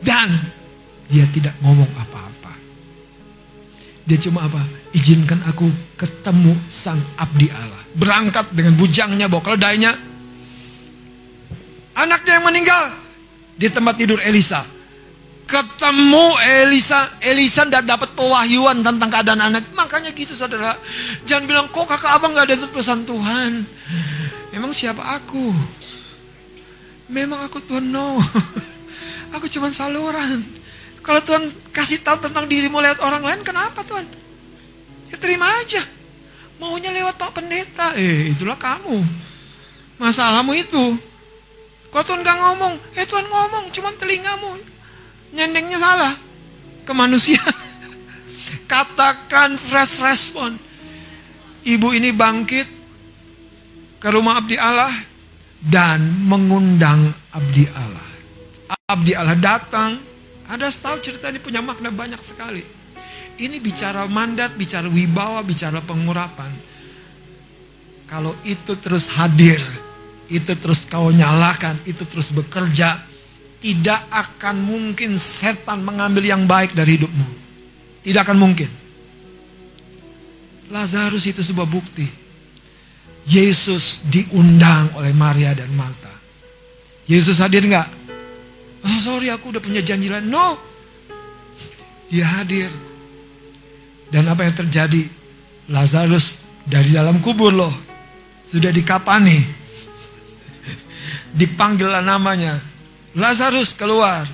Dan dia tidak ngomong apa-apa. Dia cuma apa? Izinkan aku ketemu sang abdi Allah. Berangkat dengan bujangnya bawa keledainya. Anaknya yang meninggal di tempat tidur Elisa. Ketemu Elisa, Elisa tidak dapat pewahyuan tentang keadaan anak. Makanya gitu saudara. Jangan bilang kok kakak abang gak ada pesan Tuhan. Emang siapa aku? Memang aku Tuhan no. aku cuma saluran. Kalau Tuhan kasih tahu tentang dirimu lewat orang lain, kenapa Tuhan? Ya terima aja. Maunya lewat Pak Pendeta. Eh, itulah kamu. Masalahmu itu. Kalau Tuhan gak ngomong, eh Tuhan ngomong, cuma telingamu. Nyendengnya salah. Ke manusia. Katakan fresh respon. Ibu ini bangkit ke rumah abdi Allah dan mengundang abdi Allah. Abdi Allah datang, ada tahu cerita ini punya makna banyak sekali. Ini bicara mandat, bicara wibawa, bicara pengurapan. Kalau itu terus hadir, itu terus kau nyalakan, itu terus bekerja, tidak akan mungkin setan mengambil yang baik dari hidupmu. Tidak akan mungkin. Lazarus itu sebuah bukti Yesus diundang oleh Maria dan Marta. Yesus hadir nggak? Oh sorry aku udah punya janji lain. No. Dia hadir. Dan apa yang terjadi? Lazarus dari dalam kubur loh. Sudah dikapani. Dipanggillah namanya. Lazarus keluar.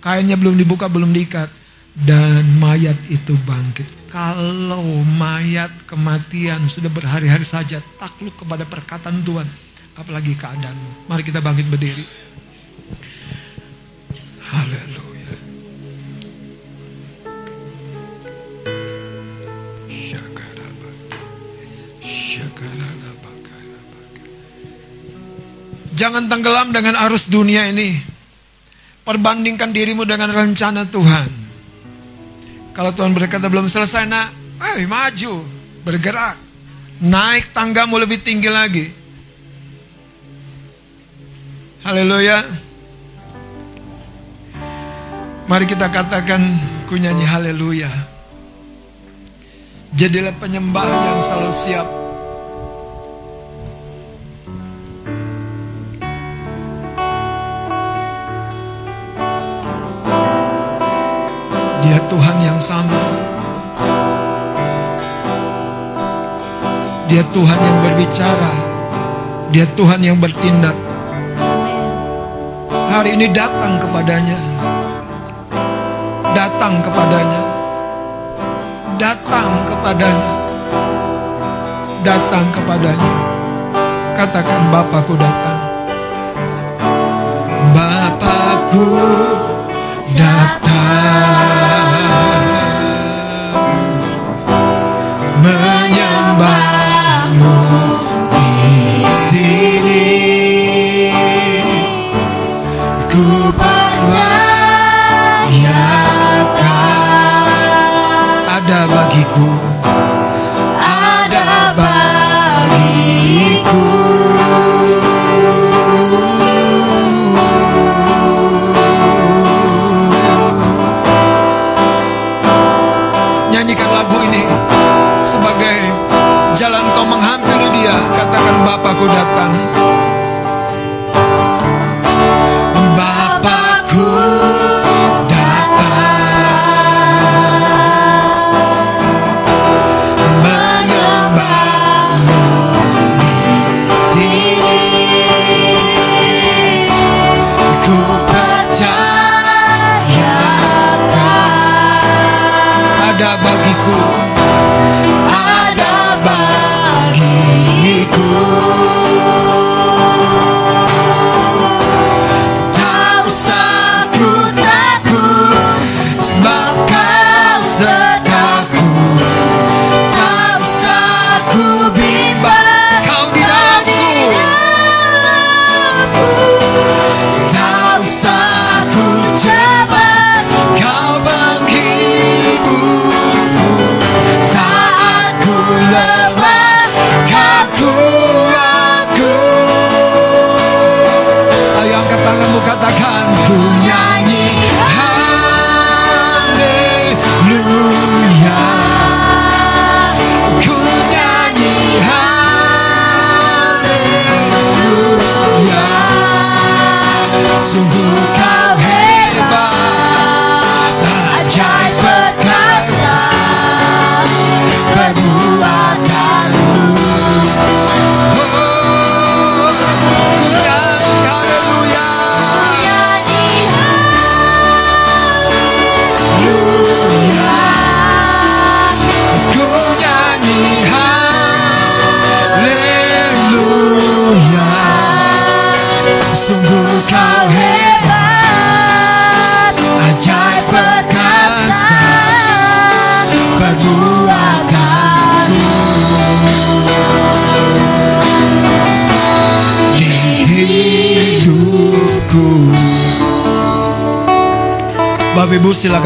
Kainnya belum dibuka, belum diikat. Dan mayat itu bangkit. Kalau mayat kematian sudah berhari-hari saja takluk kepada perkataan Tuhan. Apalagi keadaanmu. Mari kita bangkit berdiri. Haleluya. Jangan tenggelam dengan arus dunia ini. Perbandingkan dirimu dengan rencana Tuhan. Kalau Tuhan berkata belum selesai nak, ayo maju, bergerak. Naik tanggamu lebih tinggi lagi. Haleluya. Mari kita katakan ku nyanyi haleluya. Jadilah penyembah yang selalu siap. Tuhan yang sama. Dia Tuhan yang berbicara. Dia Tuhan yang bertindak. Hari ini datang kepadanya. Datang kepadanya. Datang kepadanya. Datang kepadanya. Katakan Bapakku datang. Bapakku datang bagiku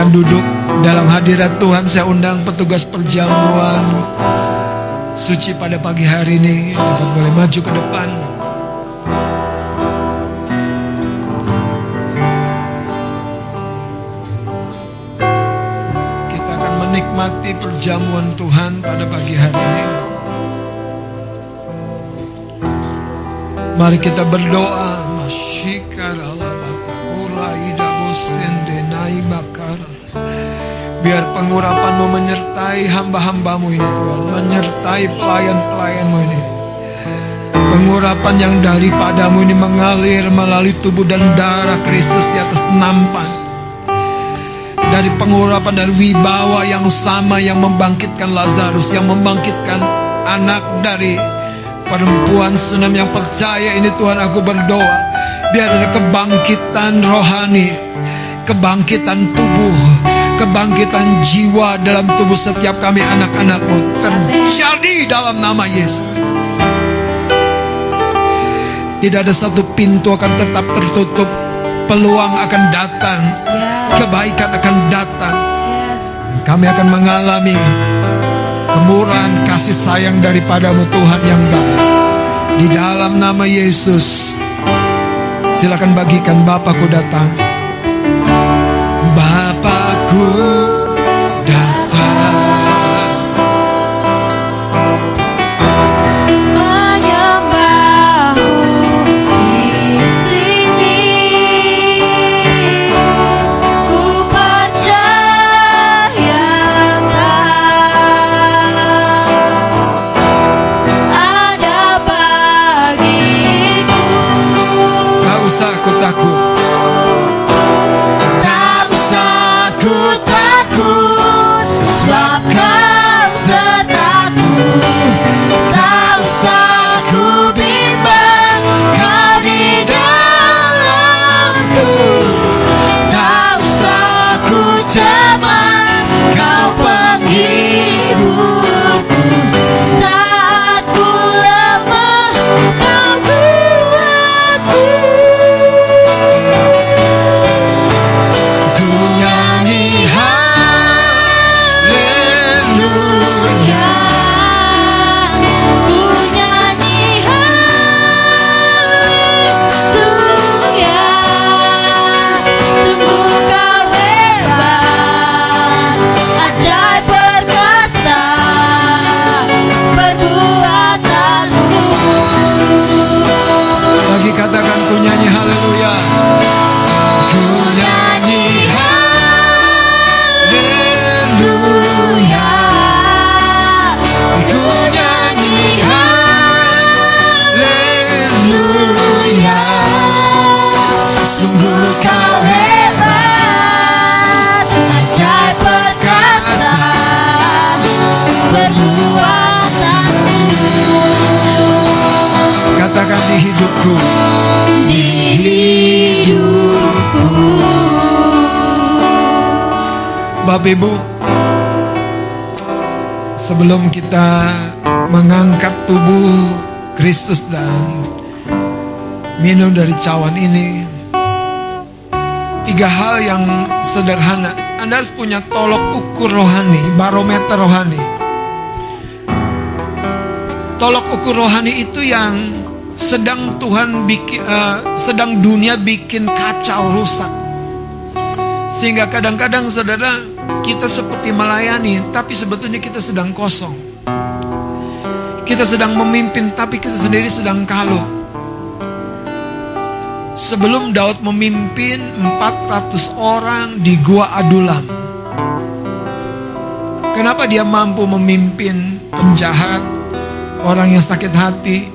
Ibu silakan duduk Dalam hadirat Tuhan saya undang petugas perjamuan Suci pada pagi hari ini boleh maju ke depan Kita akan menikmati perjamuan Tuhan pada pagi hari ini. Mari kita berdoa. Pengurapanmu menyertai hamba-hambamu ini Tuhan. Menyertai pelayan-pelayanmu ini. Pengurapan yang daripadamu ini mengalir melalui tubuh dan darah Kristus di atas nampan dari pengurapan dan wibawa yang sama yang membangkitkan Lazarus, yang membangkitkan anak dari perempuan senam yang percaya ini Tuhan aku berdoa biar ada kebangkitan rohani, kebangkitan tubuh, kebangkitan jiwa dalam tubuh setiap kami anak-anakmu terjadi dalam nama Yesus. Tidak ada satu pintu akan tetap tertutup peluang akan datang, kebaikan akan datang. Kami akan mengalami kemurahan kasih sayang daripadamu Tuhan yang baik. Di dalam nama Yesus, silakan bagikan Bapakku datang. Bapakku Bapak Ibu, sebelum kita mengangkat tubuh Kristus dan minum dari cawan ini, tiga hal yang sederhana. Anda harus punya tolok ukur rohani, barometer rohani. Tolok ukur rohani itu yang sedang Tuhan bikin, eh, sedang dunia bikin kacau rusak. Sehingga kadang-kadang saudara kita seperti melayani tapi sebetulnya kita sedang kosong. Kita sedang memimpin tapi kita sendiri sedang kalut. Sebelum Daud memimpin 400 orang di Gua Adulam. Kenapa dia mampu memimpin penjahat, orang yang sakit hati,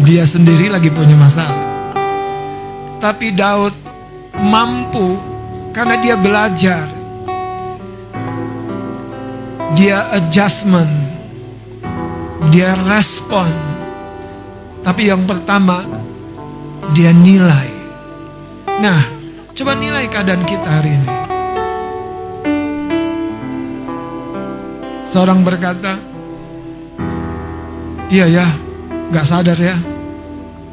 dia sendiri lagi punya masalah. Tapi Daud mampu karena dia belajar. Dia adjustment. Dia respon. Tapi yang pertama dia nilai. Nah, coba nilai keadaan kita hari ini. Seorang berkata, Iya ya, gak sadar ya.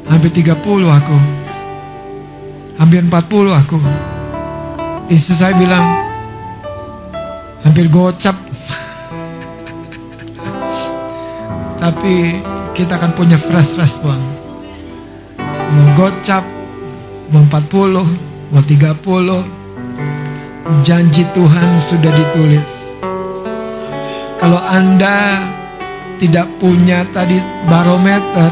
Hampir 30 aku. Hampir 40 aku. Istri saya bilang, hampir gocap. Tapi kita akan punya fresh respon. Mau gocap, mau 40, mau 30. Janji Tuhan sudah ditulis. Kalau Anda tidak punya tadi barometer,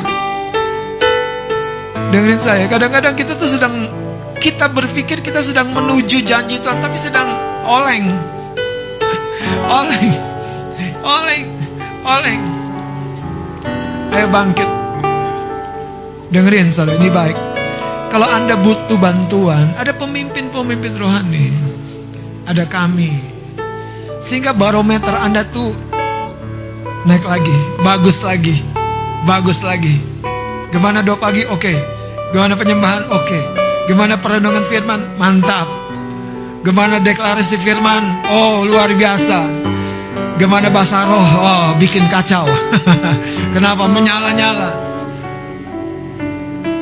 dengerin saya. Kadang-kadang kita tuh sedang kita berpikir kita sedang menuju janji Tuhan, tapi sedang oleng, oleng, oleng, oleng. Ayo bangkit. Dengerin saudara, ini baik. Kalau Anda butuh bantuan, ada pemimpin-pemimpin rohani. Ada kami. Sehingga barometer Anda tuh naik lagi, bagus lagi, bagus lagi. Gimana doa pagi? Oke. Gimana penyembahan? Oke. Gimana perenungan firman? Mantap. Gimana deklarasi firman? Oh, luar biasa. Gimana bahasa roh? Oh, bikin kacau. Kenapa menyala-nyala?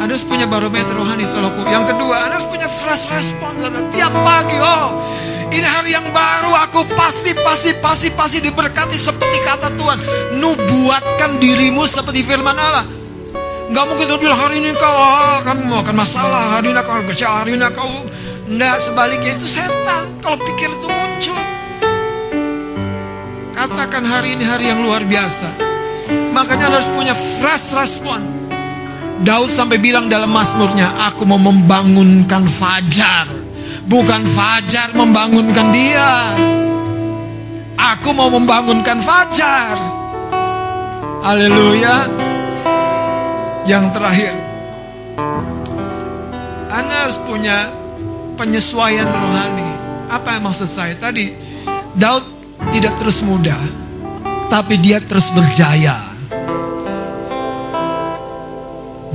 Anda harus punya barometer rohani tolongku. Yang kedua, Anda harus punya fresh response. Tiap pagi, oh, ini hari yang baru. Aku pasti, pasti, pasti, pasti diberkati seperti kata Tuhan. Nubuatkan dirimu seperti firman Allah. Gak mungkin tuh bilang hari ini kau oh, akan akan masalah, hari ini kau kecewa, hari ini kau Nggak, sebaliknya itu setan. Kalau pikir itu muncul. Katakan hari ini hari yang luar biasa. Makanya harus punya fresh respon. Daud sampai bilang dalam Mazmurnya, aku mau membangunkan fajar. Bukan fajar membangunkan dia. Aku mau membangunkan fajar. Haleluya. Yang terakhir, Anda harus punya penyesuaian rohani. Apa yang maksud saya? Tadi, Daud tidak terus muda, tapi dia terus berjaya.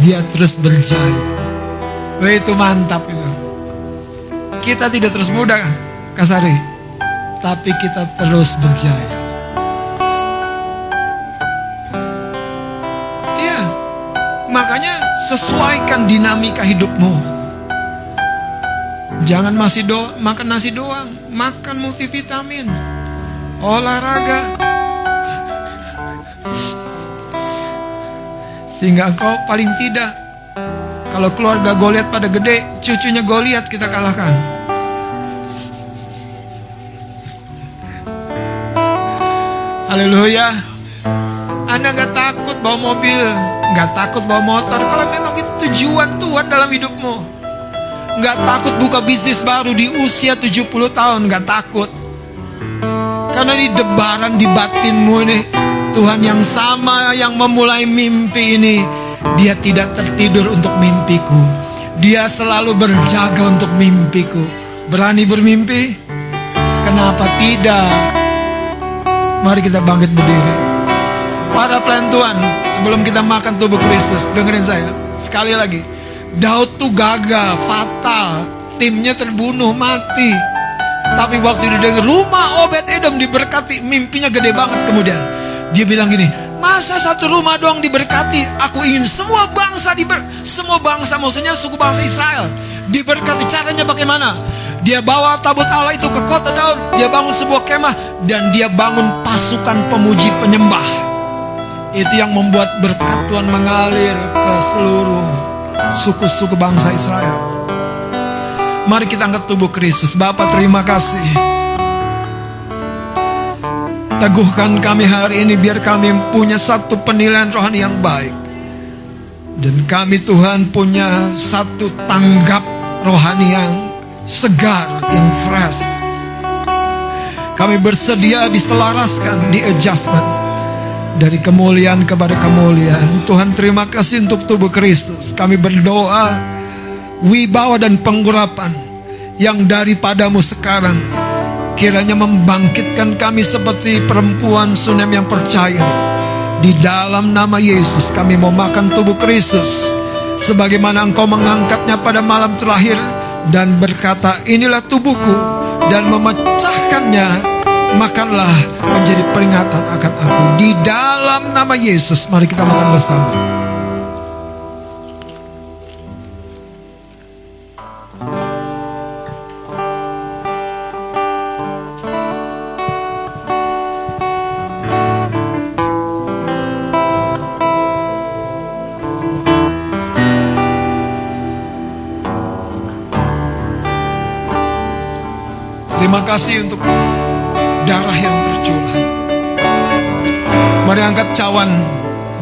Dia terus berjaya. Wah itu mantap itu. Kita tidak terus muda, Kasari, tapi kita terus berjaya. Iya, makanya sesuaikan dinamika hidupmu. Jangan masih do makan nasi doang, makan multivitamin, olahraga. Sehingga engkau paling tidak kalau keluarga Goliat pada gede, cucunya Goliat kita kalahkan. Haleluya. Anda nggak takut bawa mobil, nggak takut bawa motor. Kalau memang itu tujuan Tuhan dalam hidupmu, nggak takut buka bisnis baru di usia 70 tahun, nggak takut. Karena di debaran di batinmu ini? Tuhan yang sama yang memulai mimpi ini Dia tidak tertidur untuk mimpiku. Dia selalu berjaga untuk mimpiku. Berani bermimpi? Kenapa tidak? Mari kita bangkit berdiri. Para pelayan Tuhan Sebelum kita makan tubuh Kristus Dengerin saya. Sekali lagi. Daud tuh gagal, fatal. Timnya terbunuh, mati tapi waktu dia dengar rumah Obed Edom diberkati, mimpinya gede banget kemudian. Dia bilang gini, masa satu rumah doang diberkati? Aku ingin semua bangsa diber, semua bangsa maksudnya suku bangsa Israel diberkati. Caranya bagaimana? Dia bawa tabut Allah itu ke kota Daud. Dia bangun sebuah kemah dan dia bangun pasukan pemuji penyembah. Itu yang membuat berkat Tuhan mengalir ke seluruh suku-suku bangsa Israel. Mari kita angkat tubuh Kristus. Bapak terima kasih. Teguhkan kami hari ini biar kami punya satu penilaian rohani yang baik. Dan kami Tuhan punya satu tanggap rohani yang segar, yang fresh. Kami bersedia diselaraskan, di adjustment. Dari kemuliaan kepada kemuliaan. Tuhan terima kasih untuk tubuh Kristus. Kami berdoa wibawa dan penggurapan yang daripadamu sekarang kiranya membangkitkan kami seperti perempuan Sunem yang percaya. Di dalam nama Yesus kami mau makan tubuh Kristus. Sebagaimana engkau mengangkatnya pada malam terakhir dan berkata inilah tubuhku dan memecahkannya makanlah menjadi peringatan akan aku. Di dalam nama Yesus mari kita makan bersama Terima kasih untuk darah yang tercurah. Mari angkat cawan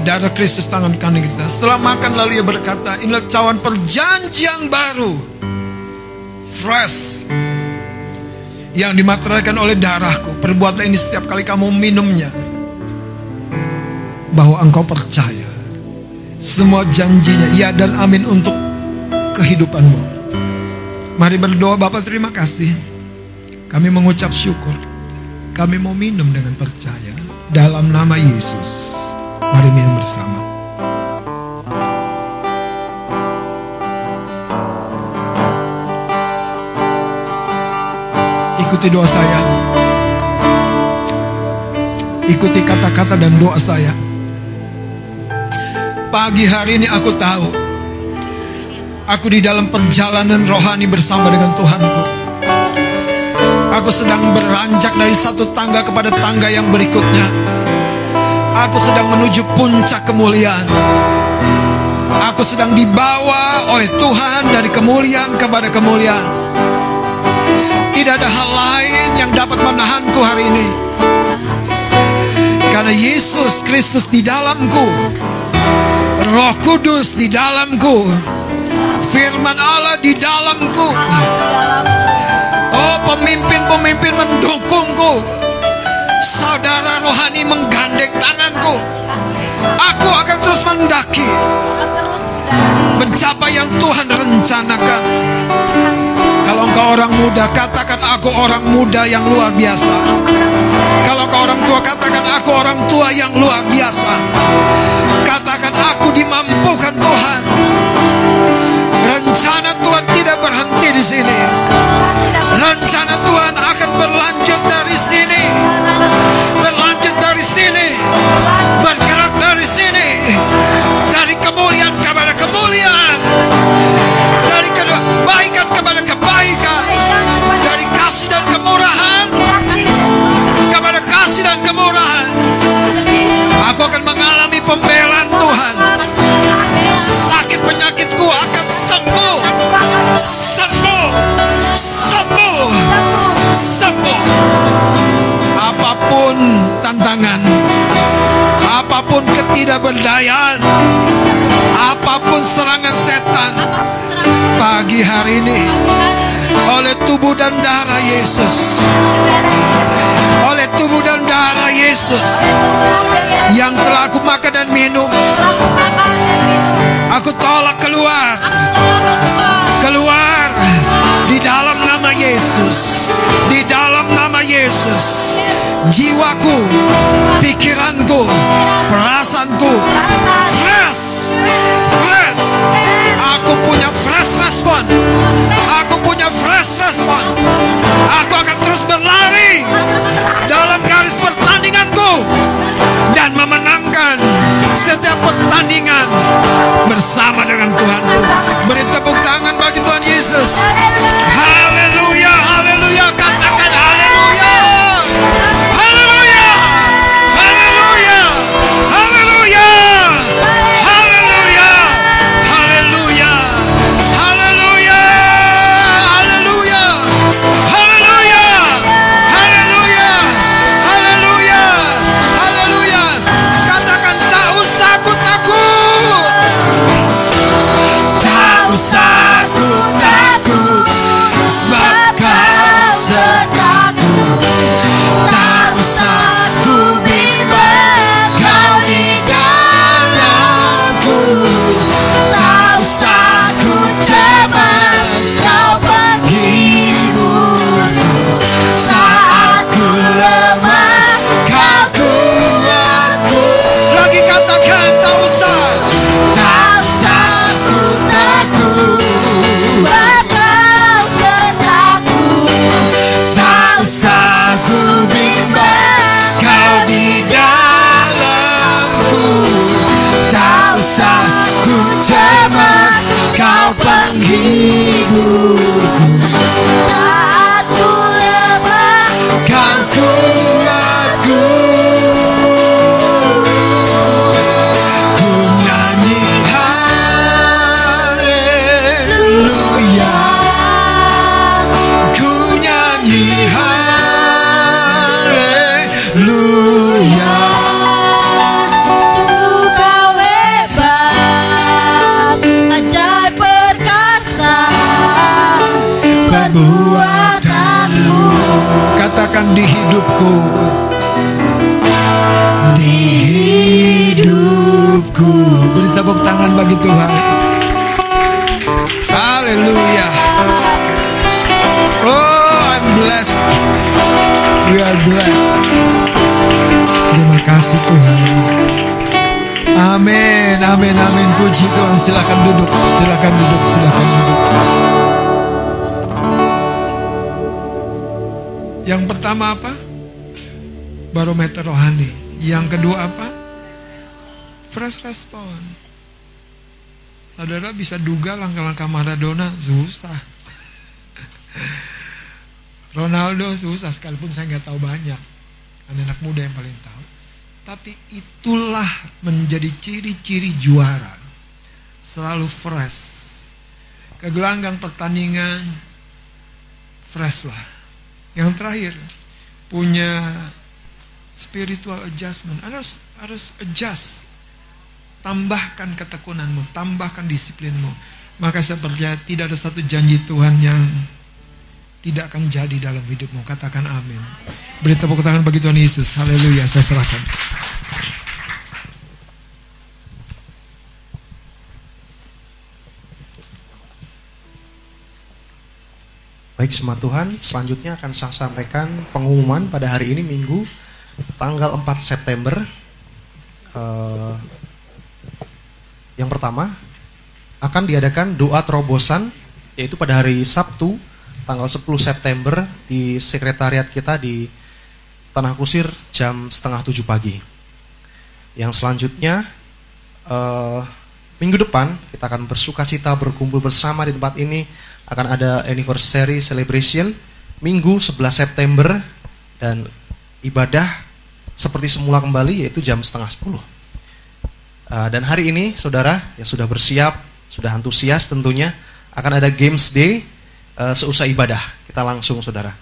darah Kristus tangan kanan kita. Setelah makan lalu ia berkata, inilah cawan perjanjian baru. Fresh. Yang dimateraikan oleh darahku. Perbuatlah ini setiap kali kamu minumnya. Bahwa engkau percaya. Semua janjinya, ya dan amin untuk kehidupanmu. Mari berdoa Bapak terima kasih. Kami mengucap syukur. Kami mau minum dengan percaya dalam nama Yesus. Mari minum bersama. Ikuti doa saya. Ikuti kata-kata dan doa saya. Pagi hari ini aku tahu Aku di dalam perjalanan rohani bersama dengan Tuhanku. Aku sedang beranjak dari satu tangga kepada tangga yang berikutnya. Aku sedang menuju puncak kemuliaan. Aku sedang dibawa oleh Tuhan dari kemuliaan kepada kemuliaan. Tidak ada hal lain yang dapat menahanku hari ini. Karena Yesus Kristus di dalamku. Roh Kudus di dalamku. Firman Allah di dalamku. Pemimpin-pemimpin mendukungku. Saudara rohani menggandeng tanganku. Aku akan terus mendaki mencapai yang Tuhan rencanakan. Kalau engkau orang muda, katakan aku orang muda yang luar biasa. Kalau engkau orang tua, katakan aku orang tua yang luar biasa. Katakan aku dimampukan Tuhan. Rencana Tuhan tidak berhenti di sini. Rencana Tuhan akan berlanjut ketidakberdayaan, apa pun serangan setan pagi hari ini oleh tubuh dan darah Yesus. Oleh tubuh dan darah Yesus yang telah aku makan dan minum, aku tolak. Keluar pertandingan bersama dengan Tuhanku. Tangan bagi Tuhan Haleluya Oh I'm blessed We are blessed Terima kasih Tuhan Amin, amin, amin. Puji Tuhan. Silakan duduk, silakan duduk, silakan duduk. Yang pertama apa? Barometer rohani. Yang kedua apa? Fresh respon. Saudara bisa duga langkah-langkah Maradona susah. Ronaldo susah sekalipun saya nggak tahu banyak. Anak-anak muda yang paling tahu. Tapi itulah menjadi ciri-ciri juara. Selalu fresh. Kegelanggang pertandingan fresh lah. Yang terakhir punya spiritual adjustment. Harus harus adjust. Tambahkan ketekunanmu, tambahkan disiplinmu. Maka saya percaya tidak ada satu janji Tuhan yang tidak akan jadi dalam hidupmu. Katakan amin. Beri tepuk tangan bagi Tuhan Yesus. Haleluya, saya serahkan. Baik semua Tuhan, selanjutnya akan saya sampaikan pengumuman pada hari ini Minggu tanggal 4 September. Eh, yang pertama akan diadakan doa terobosan yaitu pada hari Sabtu tanggal 10 September di sekretariat kita di Tanah Kusir jam setengah tujuh pagi. Yang selanjutnya eh, minggu depan kita akan bersuka cita berkumpul bersama di tempat ini akan ada anniversary celebration minggu 11 September dan ibadah seperti semula kembali yaitu jam setengah 10. Uh, dan hari ini saudara yang sudah bersiap, sudah antusias tentunya akan ada games day uh, seusai ibadah. Kita langsung saudara.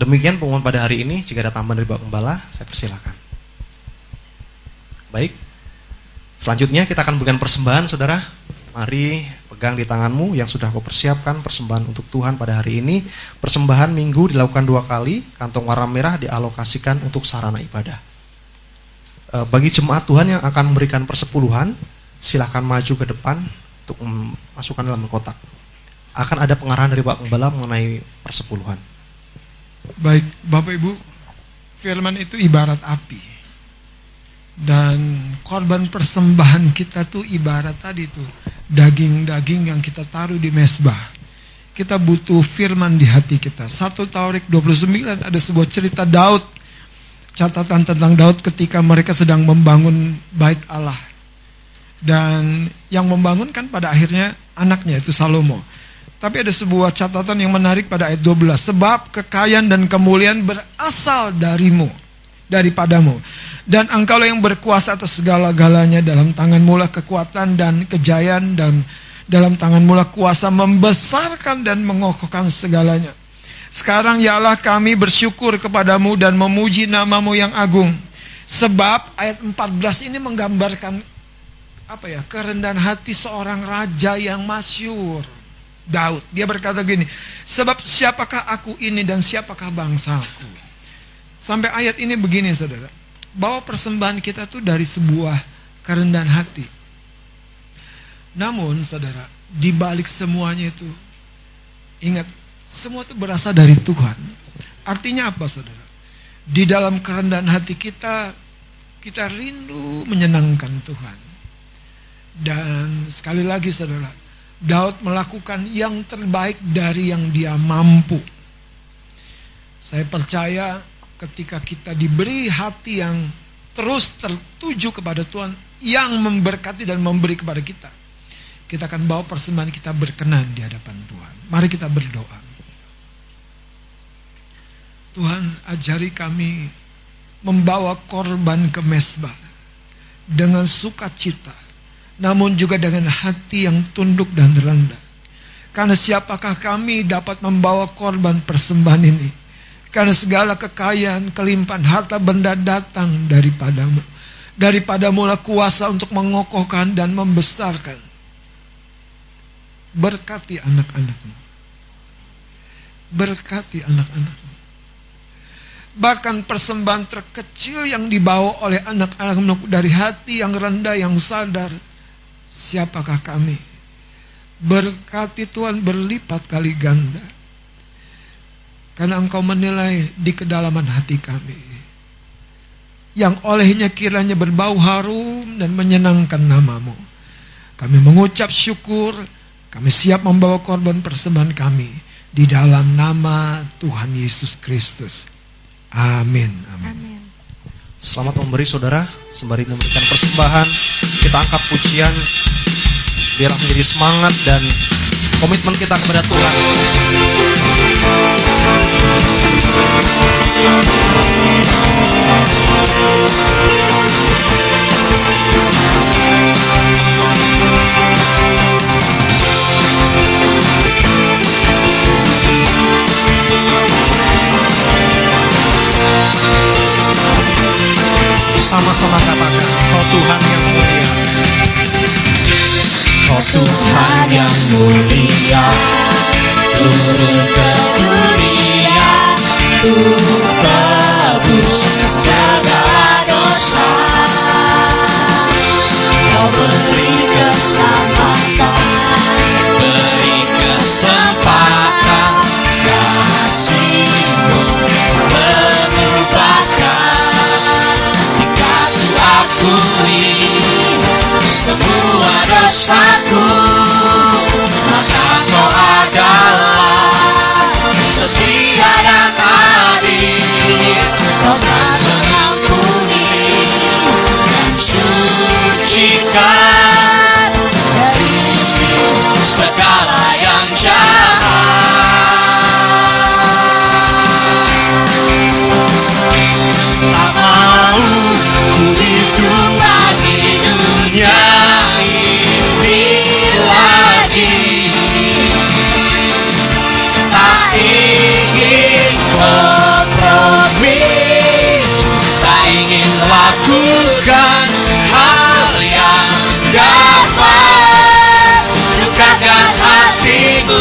Demikian pengumuman pada hari ini. Jika ada tambahan dari Bapak Gembala, saya persilakan. Baik. Selanjutnya kita akan berikan persembahan saudara. Mari pegang di tanganmu yang sudah kau persiapkan persembahan untuk Tuhan pada hari ini. Persembahan minggu dilakukan dua kali, kantong warna merah dialokasikan untuk sarana ibadah. E, bagi jemaat Tuhan yang akan memberikan persepuluhan, silahkan maju ke depan untuk masukkan dalam kotak. Akan ada pengarahan dari Pak Gembala mengenai persepuluhan. Baik, Bapak Ibu, firman itu ibarat api. Dan korban persembahan kita tuh ibarat tadi tuh daging-daging yang kita taruh di mesbah. Kita butuh firman di hati kita. Satu Taurik 29 ada sebuah cerita Daud. Catatan tentang Daud ketika mereka sedang membangun bait Allah. Dan yang membangun kan pada akhirnya anaknya itu Salomo. Tapi ada sebuah catatan yang menarik pada ayat 12. Sebab kekayaan dan kemuliaan berasal darimu, daripadamu. Dan engkau yang berkuasa atas segala-galanya dalam tangan mula kekuatan dan kejayaan dan dalam tangan mula kuasa membesarkan dan mengokohkan segalanya. Sekarang ya kami bersyukur kepadamu dan memuji namamu yang agung. Sebab ayat 14 ini menggambarkan apa ya kerendahan hati seorang raja yang masyur. Daud. Dia berkata gini, sebab siapakah aku ini dan siapakah bangsaku? Sampai ayat ini begini saudara, bahwa persembahan kita tuh dari sebuah kerendahan hati. Namun saudara, di balik semuanya itu, ingat, semua itu berasal dari Tuhan. Artinya apa saudara? Di dalam kerendahan hati kita, kita rindu menyenangkan Tuhan. Dan sekali lagi saudara, Daud melakukan yang terbaik dari yang dia mampu. Saya percaya ketika kita diberi hati yang terus tertuju kepada Tuhan yang memberkati dan memberi kepada kita. Kita akan bawa persembahan kita berkenan di hadapan Tuhan. Mari kita berdoa. Tuhan ajari kami membawa korban ke mesbah dengan sukacita namun juga dengan hati yang tunduk dan rendah. Karena siapakah kami dapat membawa korban persembahan ini? Karena segala kekayaan, kelimpahan, harta benda datang daripadamu. Daripada mula kuasa untuk mengokohkan dan membesarkan. Berkati anak-anakmu. Berkati anak-anakmu. Bahkan persembahan terkecil yang dibawa oleh anak-anakmu dari hati yang rendah, yang sadar, siapakah kami? Berkati Tuhan berlipat kali ganda. Karena engkau menilai di kedalaman hati kami. Yang olehnya kiranya berbau harum dan menyenangkan namamu. Kami mengucap syukur, kami siap membawa korban persembahan kami di dalam nama Tuhan Yesus Kristus. Amin. Amin. Amin. Selamat memberi saudara, sembari memberikan persembahan, kita angkat pujian biarlah menjadi semangat dan komitmen kita kepada Tuhan. Sama-sama katakan, oh Tuhan yang mulia. Oh Tuhan yang mulia. Turun ke dunia. Untuk tebus segala dosa. Kau beri kesempatan semua dosaku maka kau adalah setia dan adil kau lakukan hal yang dapat lukakan hatimu.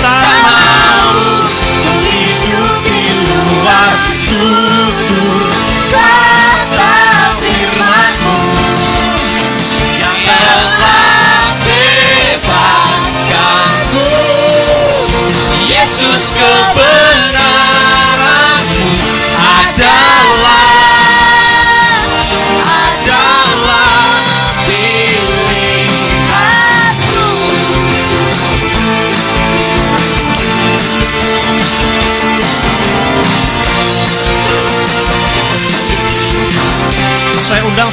Tak mau ku hidup di luar tutur kata firmanmu. Yang telah bebaskanku. Yesus kebenaranmu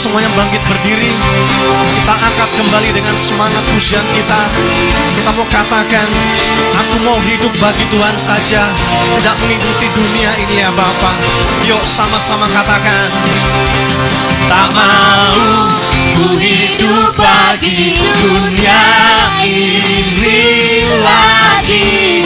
semuanya bangkit berdiri. Kita angkat kembali dengan semangat pujian kita. Kita mau katakan, aku mau hidup bagi Tuhan saja, tidak mengikuti dunia ini ya Bapa. Yuk sama-sama katakan. Tak mau ku hidup bagi dunia ini lagi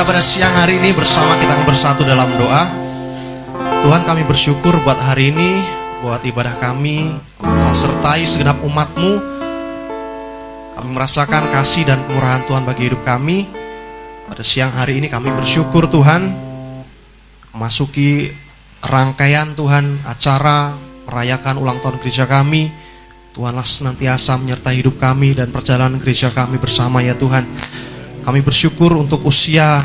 kita pada siang hari ini bersama kita bersatu dalam doa. Tuhan kami bersyukur buat hari ini, buat ibadah kami, telah sertai segenap umatmu. Kami merasakan kasih dan kemurahan Tuhan bagi hidup kami. Pada siang hari ini kami bersyukur Tuhan, memasuki rangkaian Tuhan acara merayakan ulang tahun gereja kami. Tuhanlah senantiasa menyertai hidup kami dan perjalanan gereja kami bersama ya Tuhan. Kami bersyukur untuk usia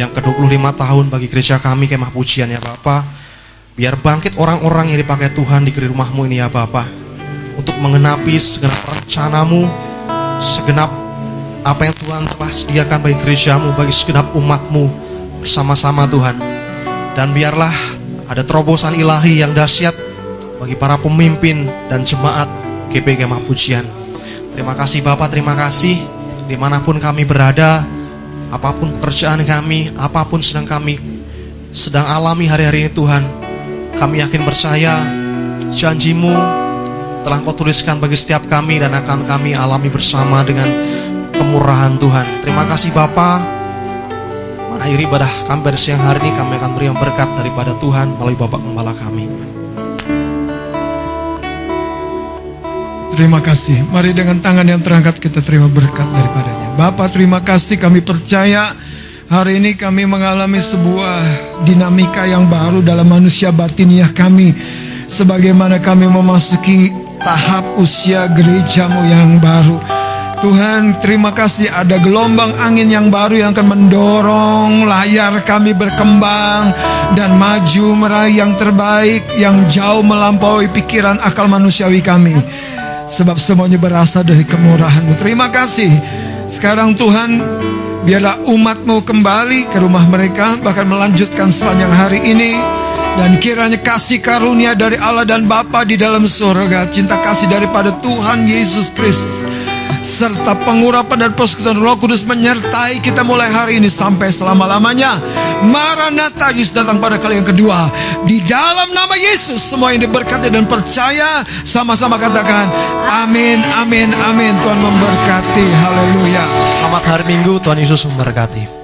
yang ke-25 tahun bagi gereja kami kemah pujian ya Bapa. Biar bangkit orang-orang yang dipakai Tuhan di rumahmu ini ya Bapa. Untuk mengenapi segenap rencanamu, segenap apa yang Tuhan telah sediakan bagi gerejamu, bagi segenap umatmu bersama-sama Tuhan. Dan biarlah ada terobosan ilahi yang dahsyat bagi para pemimpin dan jemaat GP Kemah Pujian. Terima kasih Bapak, terima kasih di mana pun kami berada, apa pun pekerjaan kami, apa pun sedang kami sedang alami hari-hari ini Tuhan. Kami yakin percaya janjimu telah kau tuliskan bagi setiap kami dan akan kami alami bersama dengan kemurahan Tuhan. Terima kasih Bapak. Mengakhiri ibadah kami pada siang hari ini kami akan beri yang berkat daripada Tuhan melalui Bapak Gembala kami. Terima kasih. Mari dengan tangan yang terangkat kita terima berkat daripadanya. Bapak terima kasih kami percaya hari ini kami mengalami sebuah dinamika yang baru dalam manusia batiniah kami. Sebagaimana kami memasuki tahap usia gerejamu yang baru. Tuhan terima kasih ada gelombang angin yang baru yang akan mendorong layar kami berkembang dan maju meraih yang terbaik yang jauh melampaui pikiran akal manusiawi kami. Sebab semuanya berasal dari kemurahan-Mu. Terima kasih. Sekarang Tuhan, biarlah umat-Mu kembali ke rumah mereka, bahkan melanjutkan sepanjang hari ini. Dan kiranya kasih karunia dari Allah dan Bapa di dalam surga, cinta kasih daripada Tuhan Yesus Kristus, serta pengurapan dan persekutuan Roh Kudus menyertai kita mulai hari ini sampai selama-lamanya. Maranatha Yesus datang pada kali yang kedua. Di dalam nama Yesus semua yang diberkati dan percaya sama-sama katakan amin amin amin Tuhan memberkati haleluya. Selamat hari Minggu, Tuhan Yesus memberkati.